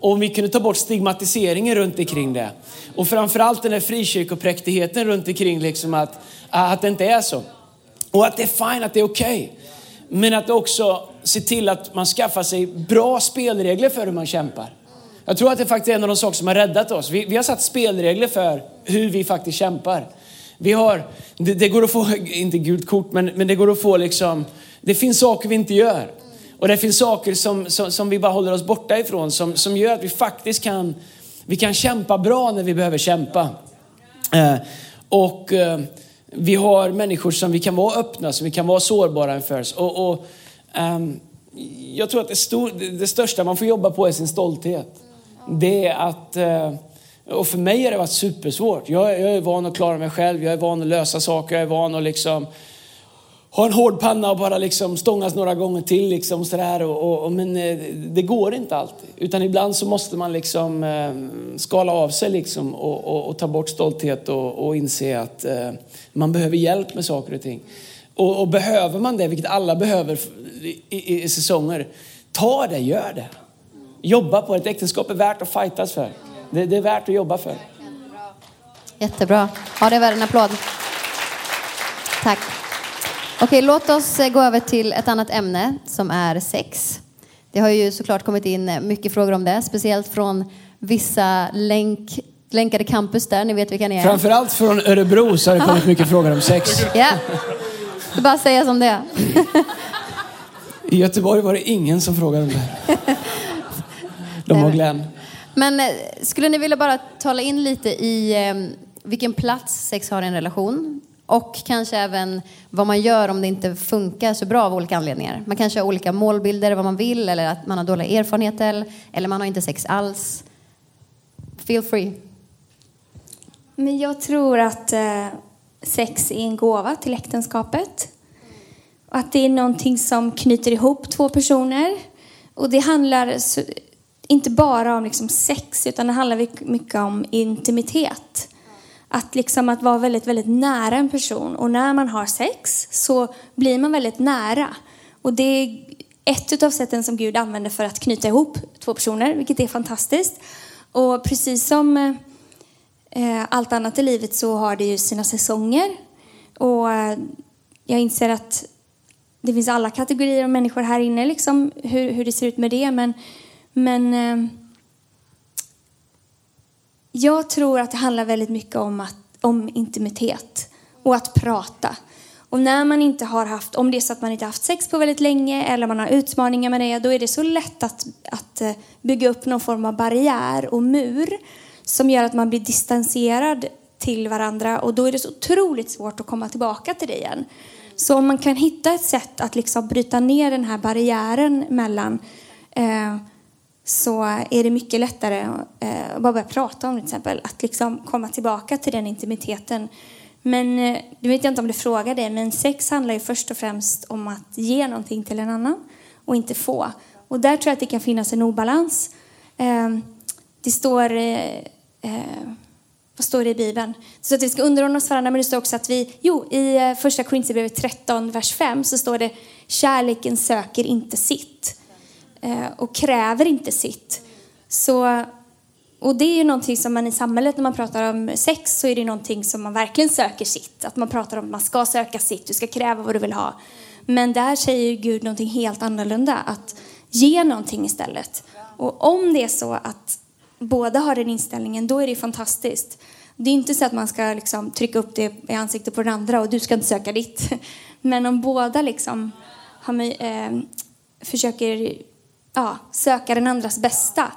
Och om vi kunde ta bort stigmatiseringen runt omkring det. Och framförallt den här frikyrkopräktigheten runt omkring liksom att, att det inte är så. Och att det är fine, att det är okej. Okay. Men att också se till att man skaffar sig bra spelregler för hur man kämpar. Jag tror att det faktiskt är en av de saker som har räddat oss. Vi, vi har satt spelregler för hur vi faktiskt kämpar. Vi har, det, det går att få, (laughs) inte gult kort, men, men det går att få liksom, det finns saker vi inte gör. Och det finns saker som, som, som, vi bara håller oss borta ifrån som, som gör att vi faktiskt kan, vi kan kämpa bra när vi behöver kämpa. Eh, och eh, vi har människor som vi kan vara öppna, som vi kan vara sårbara inför. Och, och um, jag tror att det, stor, det, största man får jobba på är sin stolthet. Det är att, eh, och för mig har det varit supersvårt. Jag, jag är van att klara mig själv, jag är van att lösa saker, jag är van att liksom ha en hård panna och bara liksom stångas några gånger till. Liksom sådär. Och, och, men eh, det går inte alltid. Utan ibland så måste man liksom eh, skala av sig liksom och, och, och ta bort stolthet och, inse att eh, man behöver hjälp med saker och ting. Och, behöver man det, vilket alla behöver i, i, i, säsonger, ta det, gör det. Jobba på det. Ett äktenskap är värt att fightas för. Det, det är värt att jobba för. Jättebra. Ja, det är värd en applåd. Tack. Okej, låt oss eh, gå över till ett annat ämne som är sex. Det har ju såklart kommit in eh, mycket frågor om det, speciellt från vissa länk, länkade campus där, ni vet vilka ni är. Framförallt från Örebro så har det kommit mycket frågor om sex. (laughs) Ja, är bara säga som det är. I Göteborg var det ingen som frågade om det. (laughs) De och Glenn. Men eh, skulle ni vilja bara tala in lite i vilken plats sex har i en relation? Och kanske även vad man gör om det inte funkar så bra av olika anledningar. Man kanske har olika målbilder, vad man vill, eller att man har dåliga erfarenheter, eller man har inte sex alls. Feel free. Men jag tror att eh, sex är en gåva till äktenskapet. Och att det är någonting som knyter ihop två personer. Och det handlar inte bara om liksom sex, utan det handlar mycket om intimitet. Att, liksom att vara väldigt, väldigt nära en person. Och när man har sex så blir man väldigt nära. Och det är ett av sätten som Gud använder för att knyta ihop två personer, vilket är fantastiskt. Och precis som eh, allt annat i livet så har det ju sina säsonger. Och eh, jag inser att det finns alla kategorier av människor här inne, liksom, hur, hur det ser ut med det. Men, men eh, jag tror att det handlar väldigt mycket om, att, om intimitet och att prata. Och när man inte har haft, om det är så att man inte haft sex på väldigt länge eller man har utmaningar med det, då är det så lätt att, att eh, bygga upp någon form av barriär och mur som gör att man blir distanserad till varandra och då är det så otroligt svårt att komma tillbaka till det igen. Så om man kan hitta ett sätt att liksom bryta ner den här barriären mellan eh, så är det mycket lättare eh, att bara börja prata om det till exempel. Att liksom komma tillbaka till den intimiteten. Men eh, du vet inte om du frågar det, men sex handlar ju först och främst om att ge någonting till en annan och inte få. Och där tror jag att det kan finnas en obalans. Eh, det står, eh, vad står det i Bibeln? Det står att vi ska underordna oss varandra, men det står också att vi, jo, i första Korinthierbrevet 13, vers 5 så står det kärleken söker inte sitt. Eh, och kräver inte sitt. Så, och det är ju någonting som man i samhället när man pratar om sex så är det någonting som man verkligen söker sitt. Att man pratar om att man ska söka sitt, du ska kräva vad du vill ha. Men där säger Gud någonting helt annorlunda, att ge någonting istället. Och om det är så att båda har den inställningen, då är det fantastiskt. Det är inte så att man ska liksom trycka upp det i ansiktet på den andra och du ska inte söka ditt. (laughs) Men om båda liksom har, eh, försöker ja, söka den andras bästa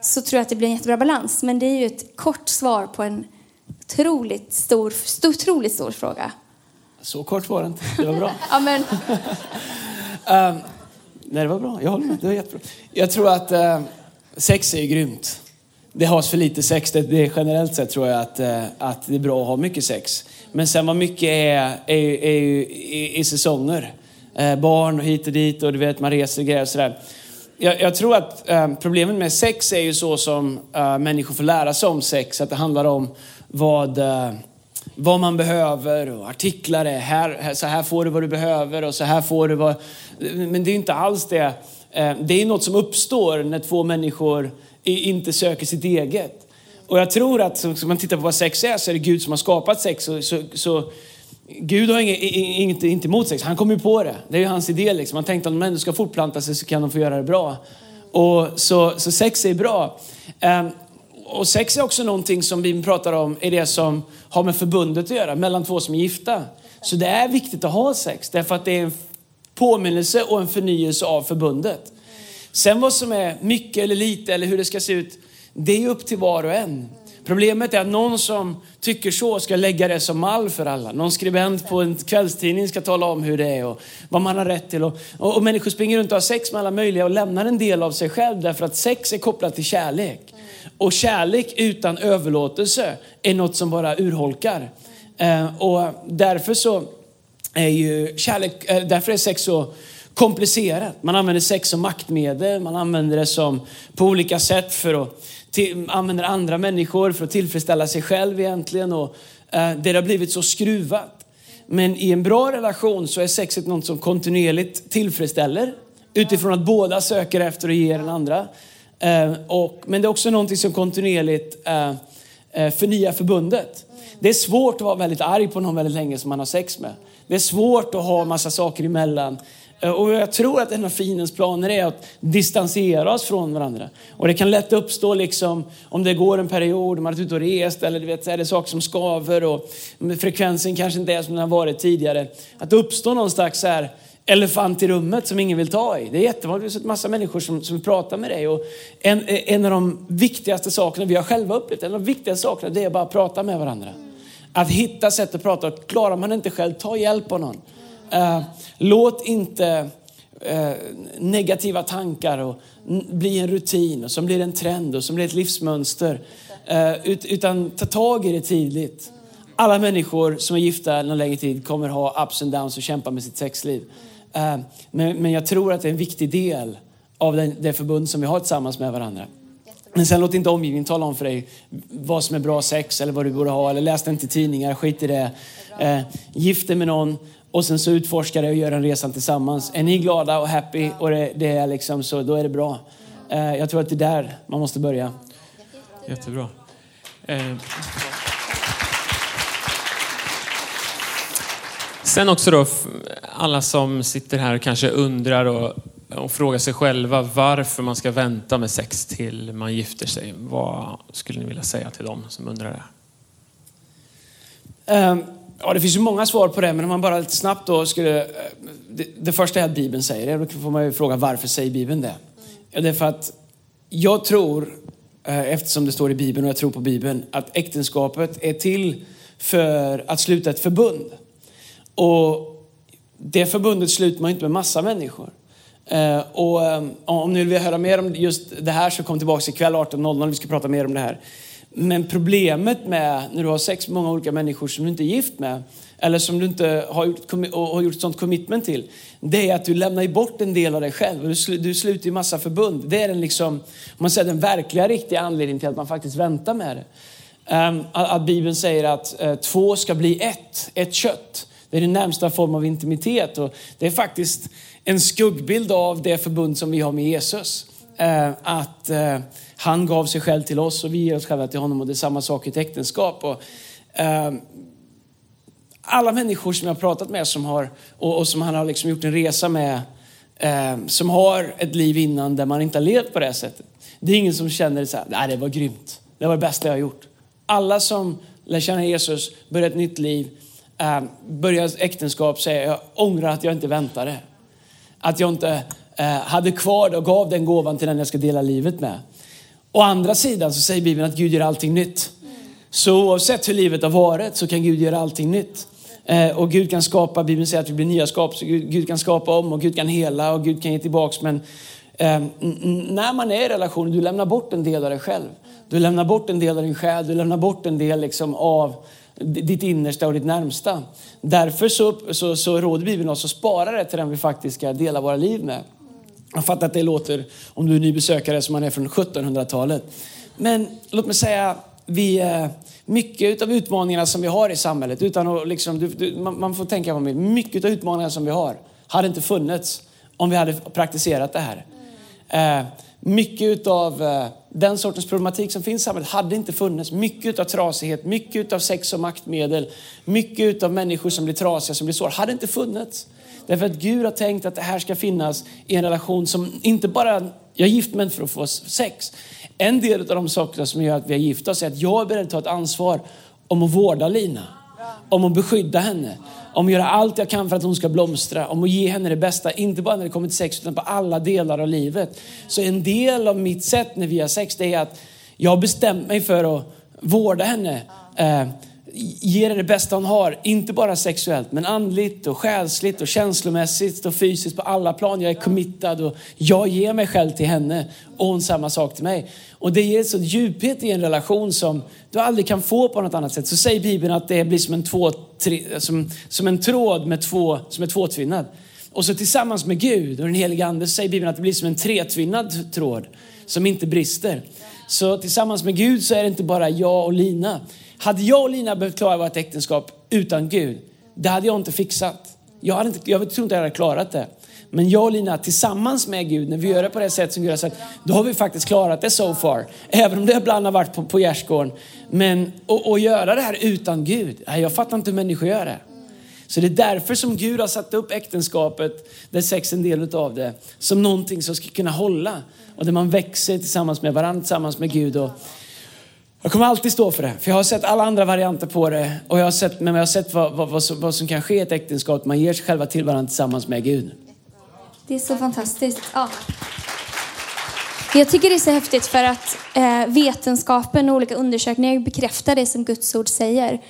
så tror jag att det blir en jättebra balans. Men det är ju ett kort svar på en otroligt stor, stor, otroligt stor fråga. Så kort var det inte. Det var bra. (laughs) Ja, men, (laughs) Nej, det var bra. Jag håller med. Det var jättebra. Jag tror att eh, sex är grymt. Det has för lite sex. Det, det är generellt sett tror jag att, eh, att det är bra att ha mycket sex. Men sen vad mycket är, är, ju- är ju i, säsonger. Eh, barn och hit och dit och du vet man reser och grejer och sådär. Jag, jag tror att eh, problemet med sex är ju så som eh, människor får lära sig om sex. Att det handlar om vad, eh, vad man behöver och artiklar är här, här, så här får du vad du behöver och så här får du vad... Men det är inte alls det. Eh, Det är något som uppstår när två människor i- inte söker sitt eget. Och jag tror att, om man tittar på vad sex är, så är det Gud som har skapat sex. Så, så, så Gud har inget, inget, inte emot sex, han kom ju på det. Det är ju hans idé liksom. Han tänkte att om människor ska fortplanta sig så kan de få göra det bra. Och så, så sex är bra. Um, och sex är också någonting som vi pratar om, är det som har med förbundet att göra, mellan två som är gifta. Så det är viktigt att ha sex, därför att det är en påminnelse och en förnyelse av förbundet. Sen vad som är mycket eller lite eller hur det ska se ut, det är upp till var och en. Problemet är att någon som tycker så ska lägga det som mall för alla. Någon skribent på en kvällstidning ska tala om hur det är och vad man har rätt till. Och, och, och människor springer runt och har sex med alla möjliga och lämnar en del av sig själv därför att sex är kopplat till kärlek. Och kärlek utan överlåtelse är något som bara urholkar. Eh, och därför så är ju kärlek, eh, därför är sex så komplicerat. Man använder sex som maktmedel, man använder det som på olika sätt för att till, använder andra människor för att tillfredsställa sig själv egentligen. Och, eh, det har blivit så skruvat. Men i en bra relation så är sexet något som kontinuerligt tillfredsställer utifrån att båda söker efter att ge den andra. Eh, och, men det är också någonting som kontinuerligt eh, eh, förnyar förbundet. Det är svårt att vara väldigt arg på någon väldigt länge som man har sex med. Det är svårt att ha massa saker emellan. Eh, och jag tror att en av fiendens planer är att distansera oss från varandra. Och det kan lätt uppstå liksom, om det går en period, man har varit ute och rest eller du vet, så är det saker som skaver och frekvensen kanske inte är som den har varit tidigare. Att det uppstår någon slags så här elefant i rummet som ingen vill ta i. Det är jättevanligt, vi har sett massa människor som, som pratar med dig. Och en, en av de viktigaste sakerna, vi har själva upplevt, en av de viktigaste sakerna det är bara att prata med varandra. Att hitta sätt att prata. Klarar man inte själv, ta hjälp av någon. Eh, låt inte eh, negativa tankar och bli en rutin och som blir en trend och som blir ett livsmönster. Eh, ut, utan ta tag i det tidigt. Alla människor som är gifta någon längre tid kommer ha ups and downs och kämpa med sitt sexliv. Men, men jag tror att det är en viktig del av den, det förbund som vi har tillsammans med varandra. Men sen låt inte omgivningen tala om för dig vad som är bra sex eller vad du borde ha. Eller läs inte tidningar, skit i det. Eh, gift dig med någon och sen så utforska det och gör en resan tillsammans. Är ni glada och happy och det, det är liksom så, då är det bra. Eh, jag tror att det är där man måste börja. Jättebra. Eh. Sen också då, alla som sitter här och kanske undrar och, och frågar sig själva varför man ska vänta med sex till man gifter sig. Vad skulle ni vilja säga till dem som undrar det? Eh, ja, det finns ju många svar på det, men om man bara lite snabbt då skulle... eh, Det, det första är att Bibeln säger det. Då får man ju fråga varför säger Bibeln det? Ja, det är för att jag tror, eh, eftersom det står i Bibeln och jag tror på Bibeln, att äktenskapet är till för att sluta ett förbund. Och det förbundet sluter man inte med massa människor. Eh, och om ni vill höra mer om just det här så kom tillbaka ikväll 18.00, vi ska prata mer om det här. Men problemet med när du har sex med många olika människor som du inte är gift med, eller som du inte har gjort, har gjort ett sånt commitment till, det är att du lämnar bort en del av dig själv. Du, sl, du sluter ju massa förbund. Det är den, liksom, man säger den verkliga, riktiga anledningen till att man faktiskt väntar med det. Ehm, um, att, att Bibeln säger att uh, två ska bli ett, ett kött. Det är den närmsta form av intimitet och det är faktiskt en skuggbild av det förbund som vi har med Jesus. Eh, att eh, han gav sig själv till oss och vi ger oss själva till honom och det är samma sak i ett äktenskap. Och, eh, alla människor som jag har pratat med som har, och, som han har liksom gjort en resa med, som har ett liv innan där man inte har levt på det här sättet. Det är ingen som känner så här, nej det var grymt, det var det bästa jag har gjort. Alla som lär känna Jesus, börjar ett nytt liv, börjar äktenskap, säger jag ångrar att jag inte väntade. att jag inte Eh, hade kvar det och gav den gåvan till den jag ska dela livet med. Å andra sidan så säger Bibeln att Gud gör allting nytt. Så oavsett hur livet har varit så kan Gud göra allting nytt. Eh, och Gud kan skapa, Bibeln säger att vi blir nya skap, så Gud, Gud kan skapa om och Gud kan hela och Gud kan ge tillbaks. Men eh, när man är i relation, du lämnar bort en del av dig själv. Du lämnar bort en del av din själ, du lämnar bort en del liksom av ditt innersta och ditt närmsta. Därför så, så, så råder Bibeln oss att spara det till den vi faktiskt ska dela våra liv med. Jag fattar att det låter, om du är ny besökare, som man är från 1700-talet. Men låt mig säga, vi, eh, mycket av utmaningarna som vi har i samhället, utan att liksom, du, du, man, man får tänka på mig, mycket av utmaningarna som vi har hade inte funnits om vi hade praktiserat det här. Eh, mycket av eh, den sortens problematik som finns i samhället hade inte funnits. Mycket av trasighet, mycket av sex och maktmedel, mycket av människor som blir trasiga, som blir sårade, hade inte funnits. Därför att Gud har tänkt att det här ska finnas i en relation som inte bara, jag är gift men för att få sex. En del av de sakerna som gör att vi har gift oss är att jag är beredd att ta ett ansvar om att vårda Lina. Om att beskydda henne. Om att göra allt jag kan för att hon ska blomstra. Om att ge henne det bästa, inte bara när det kommer till sex utan på alla delar av livet. Så en del av mitt sätt när vi har sex det är att jag har bestämt mig för att vårda henne. Eh, Ger ge henne det bästa hon har. Inte bara sexuellt men andligt och själsligt och känslomässigt och fysiskt på alla plan. Jag är committad och jag ger mig själv till henne och hon samma sak till mig. Och det ger sån djuphet i en relation som du aldrig kan få på något annat sätt. Så säger Bibeln att det blir som en, två, tre, som, som en tråd med två, som är tvåtvinnad. Och så tillsammans med Gud och den helige Ande så säger Bibeln att det blir som en tretvinnad tråd som inte brister. Så tillsammans med Gud så är det inte bara jag och Lina. Hade jag och Lina behövt klara vårt äktenskap utan Gud, det hade jag inte fixat. Jag, hade inte, jag tror inte jag hade klarat det. Men jag och Lina tillsammans med Gud, när vi gör det på det sätt som Gud har sagt, då har vi faktiskt klarat det so far. Även om det ibland har varit på, på gärdsgården. Men att göra det här utan Gud, jag fattar inte hur människor gör det. Så det är därför som Gud har satt upp äktenskapet, där sex är en del av det, som någonting som ska kunna hålla. Och där man växer tillsammans med varandra, tillsammans med Gud. Och jag kommer alltid stå för det, för jag har sett alla andra varianter på det. Och jag har sett, men jag har sett vad, vad, vad, som, vad som kan ske i ett äktenskap. Man ger sig själva till varandra tillsammans med Gud. Det är så fantastiskt. Ja. Jag tycker det är så häftigt för att eh, vetenskapen och olika undersökningar bekräftar det som Guds ord säger.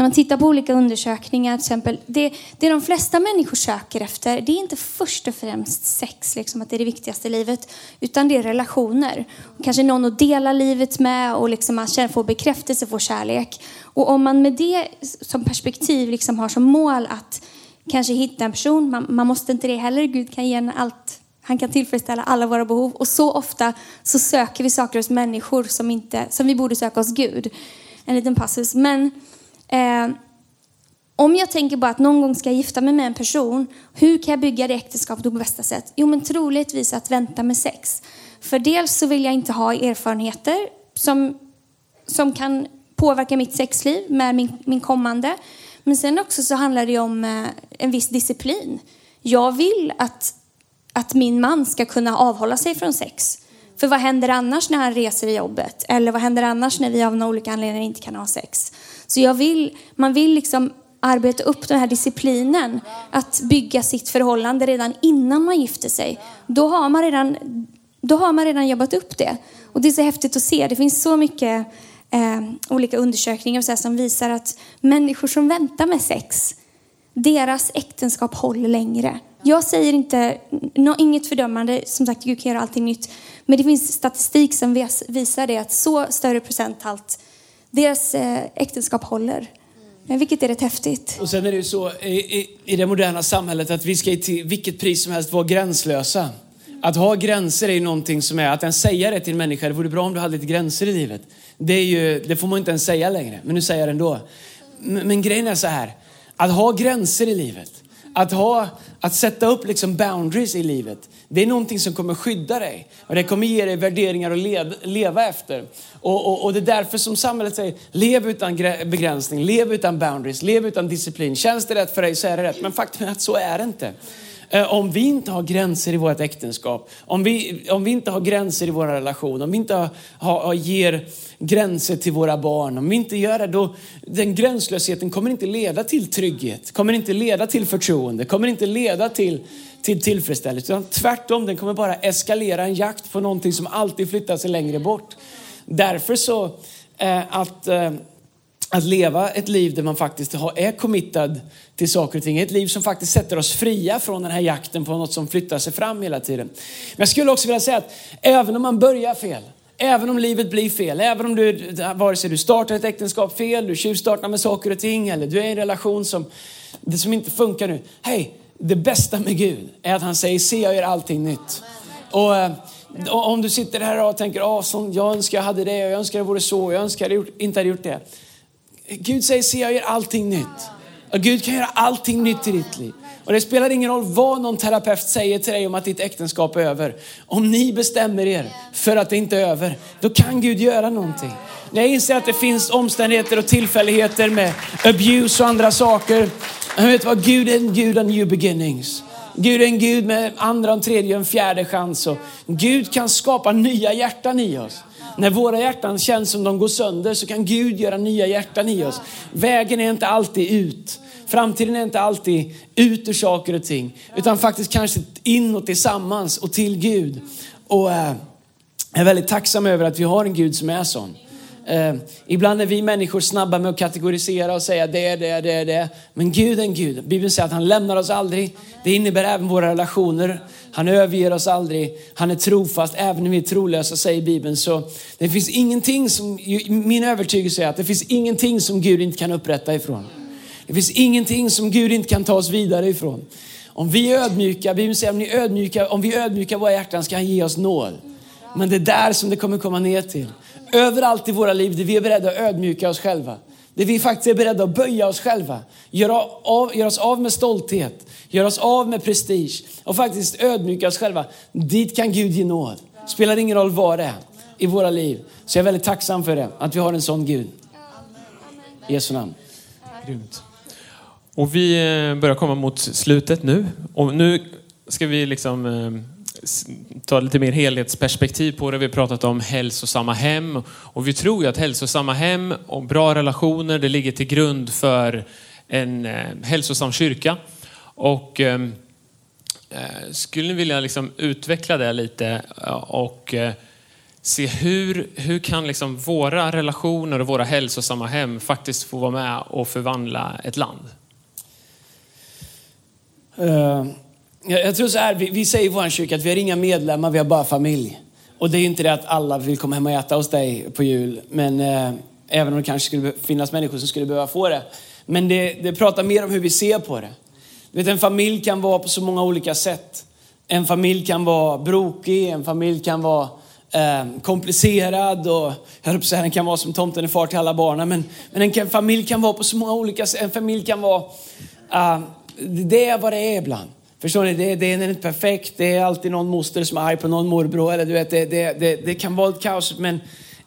När man tittar på olika undersökningar, till exempel, det, det de flesta människor söker efter, det är inte först och främst sex, liksom, att det är det viktigaste i livet, utan det är relationer. Kanske någon att dela livet med och liksom man känner, får bekräftelse, får kärlek. Och om man med det som perspektiv liksom har som mål att kanske hitta en person, man, man måste inte det heller, Gud kan ge en allt han kan tillfredsställa alla våra behov. Och så ofta så söker vi saker hos människor som, inte, som vi borde söka hos Gud. En liten passus. Men eh, om jag tänker bara att någon gång ska jag gifta mig med en person, hur kan jag bygga det äktenskapet på bästa sätt? Jo, men troligtvis att vänta med sex. För dels så vill jag inte ha erfarenheter som, som kan påverka mitt sexliv med min, min kommande. Men sen också så handlar det om eh, en viss disciplin. Jag vill att att min man ska kunna avhålla sig från sex. För vad händer annars när han reser i jobbet? Eller vad händer annars när vi av några olika anledningar inte kan ha sex? Så jag vill, man vill liksom arbeta upp den här disciplinen att bygga sitt förhållande redan innan man gifter sig. Då har man redan, då har man redan jobbat upp det. Och det är så häftigt att se. Det finns så mycket eh, olika undersökningar så som visar att människor som väntar med sex, deras äktenskap håller längre. Jag säger inte, no, inget fördömande, som sagt Gud kan göra allting nytt. Men det finns statistik som visar det att så större procenthalt, deras eh, äktenskap håller. Vilket är rätt häftigt. Och sen är det ju så i, i, i det moderna samhället att vi ska till vilket pris som helst vara gränslösa. Att ha gränser är ju någonting som är, att ens säga det till en människa, det vore bra om du hade lite gränser i livet. Det, är ju, det får man inte ens säga längre, men nu säger jag det ändå. Men, men grejen är så här, att ha gränser i livet, att, ha, att sätta upp liksom boundaries i livet, det är någonting som kommer skydda dig. Och det kommer ge dig värderingar att led, leva efter. Och, och, och det är därför som samhället säger, lev utan begränsning, lev utan boundaries, lev utan disciplin. Känns det rätt för dig så är det rätt. Men faktum är att så är det inte. Eh, om vi inte har gränser i vårt äktenskap, om vi, om vi inte har gränser i vår relation, om vi inte har, har, ger gränser till våra barn, om vi inte gör det, då den gränslösheten kommer inte leda till trygghet, kommer inte leda till förtroende, kommer inte leda till, till tillfredsställelse. Utan tvärtom, den kommer bara eskalera en jakt på någonting som alltid flyttar sig längre bort. Därför så eh, att, eh, att leva ett liv där man faktiskt är committad till saker och ting. Ett liv som faktiskt sätter oss fria från den här jakten på något som flyttar sig fram hela tiden. Men jag skulle också vilja säga att även om man börjar fel, Även om livet blir fel, även om du, vare sig du startar ett äktenskap fel, du tjuvstartar med saker och ting eller du är i en relation som, det som inte funkar nu. Hej, det bästa med Gud är att han säger, se jag gör allting nytt. Och, och om du sitter här och tänker, oh, sån, jag önskar jag hade det, jag önskar det vore så, jag önskar jag inte hade gjort det. Gud säger, se jag gör allting nytt. Och Gud kan göra allting nytt i ditt liv. Och det spelar ingen roll vad någon terapeut säger till dig om att ditt äktenskap är över. Om ni bestämmer er för att det inte är över, då kan Gud göra någonting. När jag inser att det finns omständigheter och tillfälligheter med abuse och andra saker. Jag vet vad, Gud är en Gud av new beginnings. Gud är en Gud med andra, en tredje och en fjärde chans. Och Gud kan skapa nya hjärtan i oss. När våra hjärtan känns som de går sönder så kan Gud göra nya hjärtan i oss. Vägen är inte alltid ut. Framtiden är inte alltid ut ur saker och ting, utan faktiskt kanske inåt tillsammans och till Gud. Och eh, jag är väldigt tacksam över att vi har en Gud som är sån. Eh, ibland är vi människor snabba med att kategorisera och säga det, det, det, det. Men Gud är en Gud. Bibeln säger att han lämnar oss aldrig. Det innebär även våra relationer. Han överger oss aldrig. Han är trofast även när vi är trolösa, säger Bibeln. Så det finns ingenting som, min övertygelse är att det finns ingenting som Gud inte kan upprätta ifrån. Det finns ingenting som Gud inte kan ta oss vidare ifrån. Om vi är ödmjuka, Bibeln säger om, ni är ödmjuka, om vi är ödmjuka våra hjärtan ska han ge oss nåd. Men det är där som det kommer komma ner till. Överallt i våra liv där vi är beredda att ödmjuka oss själva. Där vi faktiskt är beredda att böja oss själva. Göra, av, göra oss av med stolthet. Göra oss av med prestige. Och faktiskt ödmjuka oss själva. Dit kan Gud ge nåd. Spelar ingen roll vad det är i våra liv. Så jag är väldigt tacksam för det. Att vi har en sån Gud. I Jesu namn. Grymt. Och vi eh, börjar komma mot slutet nu. Och nu ska vi liksom eh, ta lite mer helhetsperspektiv på det. Vi har pratat om hälsosamma hem och vi tror ju att hälsosamma hem och bra relationer, det ligger till grund för en eh, hälsosam kyrka. Och ehm, eh, skulle ni vilja liksom utveckla det lite eh, och eh, se hur, hur kan liksom våra relationer och våra hälsosamma hem faktiskt få vara med och förvandla ett land? Uh, jag tror så här, vi, vi säger i vår kyrka att vi har inga medlemmar, vi har bara familj. Och det är inte det att alla vill komma hem och äta hos dig på jul. Men eh, även om det kanske skulle finnas människor som skulle behöva få det. Men det, det pratar mer om hur vi ser på det. Du vet, en familj kan vara på så många olika sätt. En familj kan vara brokig, en familj kan vara eh, komplicerad och jag höll säga den kan vara som tomten är far till alla barnen. Men, men en familj kan vara på så många olika sätt. En familj kan vara eh, det är vad det är ibland. Förstår ni? Det, det är inte perfekt. Det är alltid någon moster som är arg på någon morbror. Eller du vet, det, det, det, det kan vara ett kaos. Men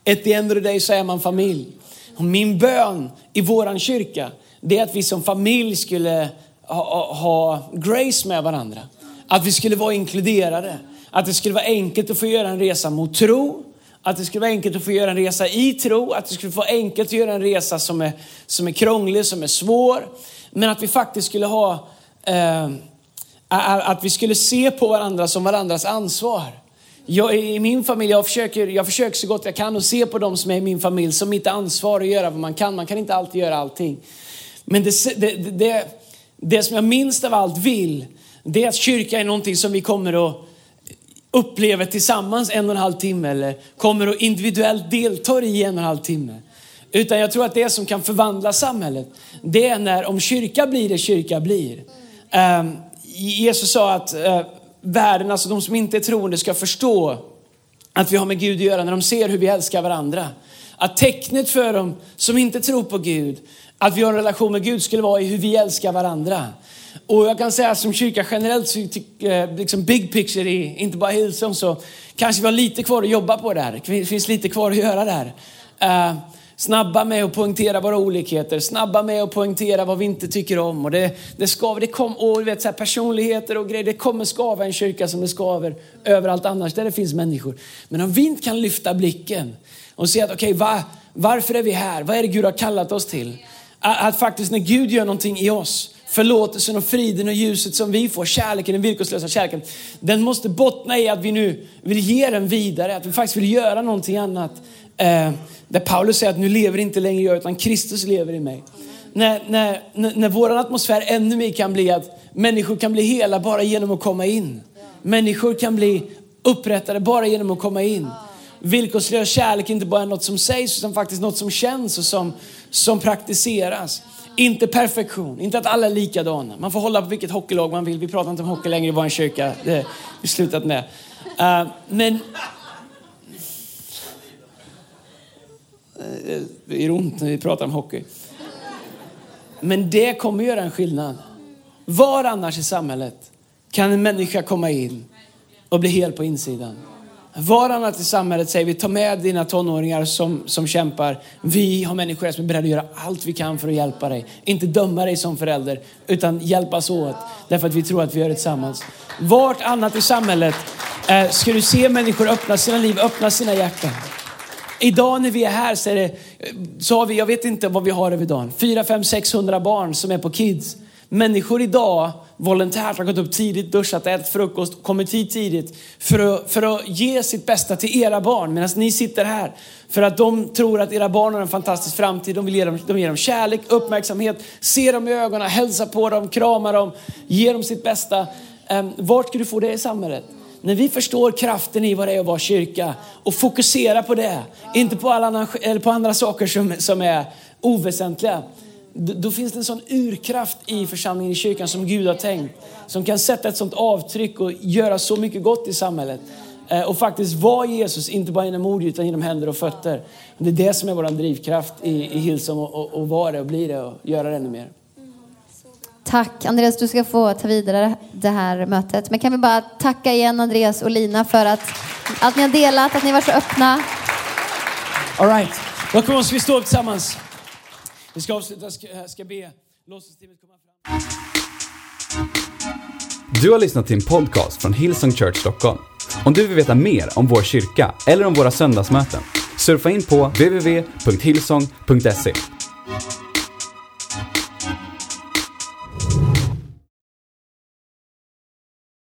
ett the end of the day så är man familj. Och min bön i våran kyrka, det är att vi som familj skulle ha, ha grace med varandra. Att vi skulle vara inkluderade. Att det skulle vara enkelt att få göra en resa mot tro. Att det skulle vara enkelt att få göra en resa i tro. Att det skulle vara enkelt att göra en resa som är, som är krånglig, som är svår. Men att vi faktiskt skulle ha, eh, att vi skulle se på varandra som varandras ansvar. Jag, I min familj, jag försöker, jag försöker så gott jag kan att se på dem som är i min familj som mitt ansvar att göra vad man kan. Man kan inte alltid göra allting. Men det, det, det, det som jag minst av allt vill, det är att kyrka är någonting som vi kommer att uppleva tillsammans en och en halv timme eller kommer att individuellt delta i en och en halv timme. Utan jag tror att det som kan förvandla samhället, det är när, om kyrka blir det kyrka blir. Um, Jesus sa att eh, världen, alltså de som inte är troende ska förstå att vi har med Gud att göra när de ser hur vi älskar varandra. Att tecknet för dem som inte tror på Gud, att vi har en relation med Gud skulle vara i hur vi älskar varandra. Och jag kan säga som kyrka generellt, så eh, liksom big picture, i, inte bara Hillsong, så kanske vi har lite kvar att jobba på där. Det finns lite kvar att göra där. Eh, Snabba med att poängtera våra olikheter, snabba med att poängtera vad vi inte tycker om. Och det, det skaver, det kom, och vet, så här, personligheter och grejer, det kommer skava en kyrka som det skaver överallt annars där det finns människor. Men om vi inte kan lyfta blicken och se att okej, okay, va, varför är vi här? Vad är det Gud har kallat oss till? Att, att faktiskt när Gud gör någonting i oss, förlåtelsen och friden och ljuset som vi får, kärleken, den villkorslösa kärleken, den måste bottna i att vi nu vill ge den vidare, att vi faktiskt vill göra någonting annat. Eh, där Paulus säger att nu lever inte längre jag utan Kristus lever i mig. När, när, när, när vår atmosfär ännu mer kan bli att människor kan bli hela bara genom att komma in. Människor kan bli upprättade bara genom att komma in. Villkorslös kärlek är inte bara något som sägs utan faktiskt något som känns och som, som praktiseras. Inte perfektion, inte att alla är likadana. Man får hålla på vilket hockeylag man vill. Vi pratar inte om hockey längre i vår kyrka. Det har vi slutat med. Uh, men... Uh, Eh, eh, det gör ont när vi pratar om hockey. Men det kommer göra en skillnad. Var annars i samhället kan en människa komma in och bli hel på insidan? Var annat i samhället säger vi, ta med dina tonåringar som, som kämpar. Vi har människor som är beredda att göra allt vi kan för att hjälpa dig. Inte döma dig som förälder, utan hjälpas åt. Därför att vi tror att vi gör det tillsammans. Vart annat i samhället eh, ska du se människor öppna sina liv, öppna sina hjärtan. Idag när vi är här så, är det, så har vi, jag vet inte vad vi har över dagen, 4, 5, 600 barn som är på Kids. Människor idag volontärt har gått upp tidigt, duschat, ätit frukost, kommit hit tidigt för att, för att ge sitt bästa till era barn medan ni sitter här. För att de tror att era barn har en fantastisk framtid. De vill ge dem, de ger dem kärlek, uppmärksamhet, se dem i ögonen, hälsa på dem, krama dem, ge dem sitt bästa. Ehm, vart ska du få det i samhället? När vi förstår kraften i vad det är att vara kyrka och fokuserar på det, inte på, alla, eller på andra saker som, som är oväsentliga då finns det en sån urkraft i församlingen i kyrkan som Gud har tänkt. Som kan sätta ett sånt avtryck och göra så mycket gott i samhället. Eh, och faktiskt vara Jesus, inte bara genom ord utan genom händer och fötter. Det är det som är vår drivkraft i, i Hillsong och, och vara det och bli det och göra det ännu mer. Tack Andreas, du ska få ta vidare det här mötet. Men kan vi bara tacka igen Andreas och Lina för att, att ni har delat, att ni var så öppna. All right. Då kommer vi stå upp tillsammans. Vi ska avsluta, ska, ska be låtsasteamet komma fram. Du har lyssnat till en podcast från Hillsong Church Stockholm. Om du vill veta mer om vår kyrka eller om våra söndagsmöten, surfa in på www.hillsong.se.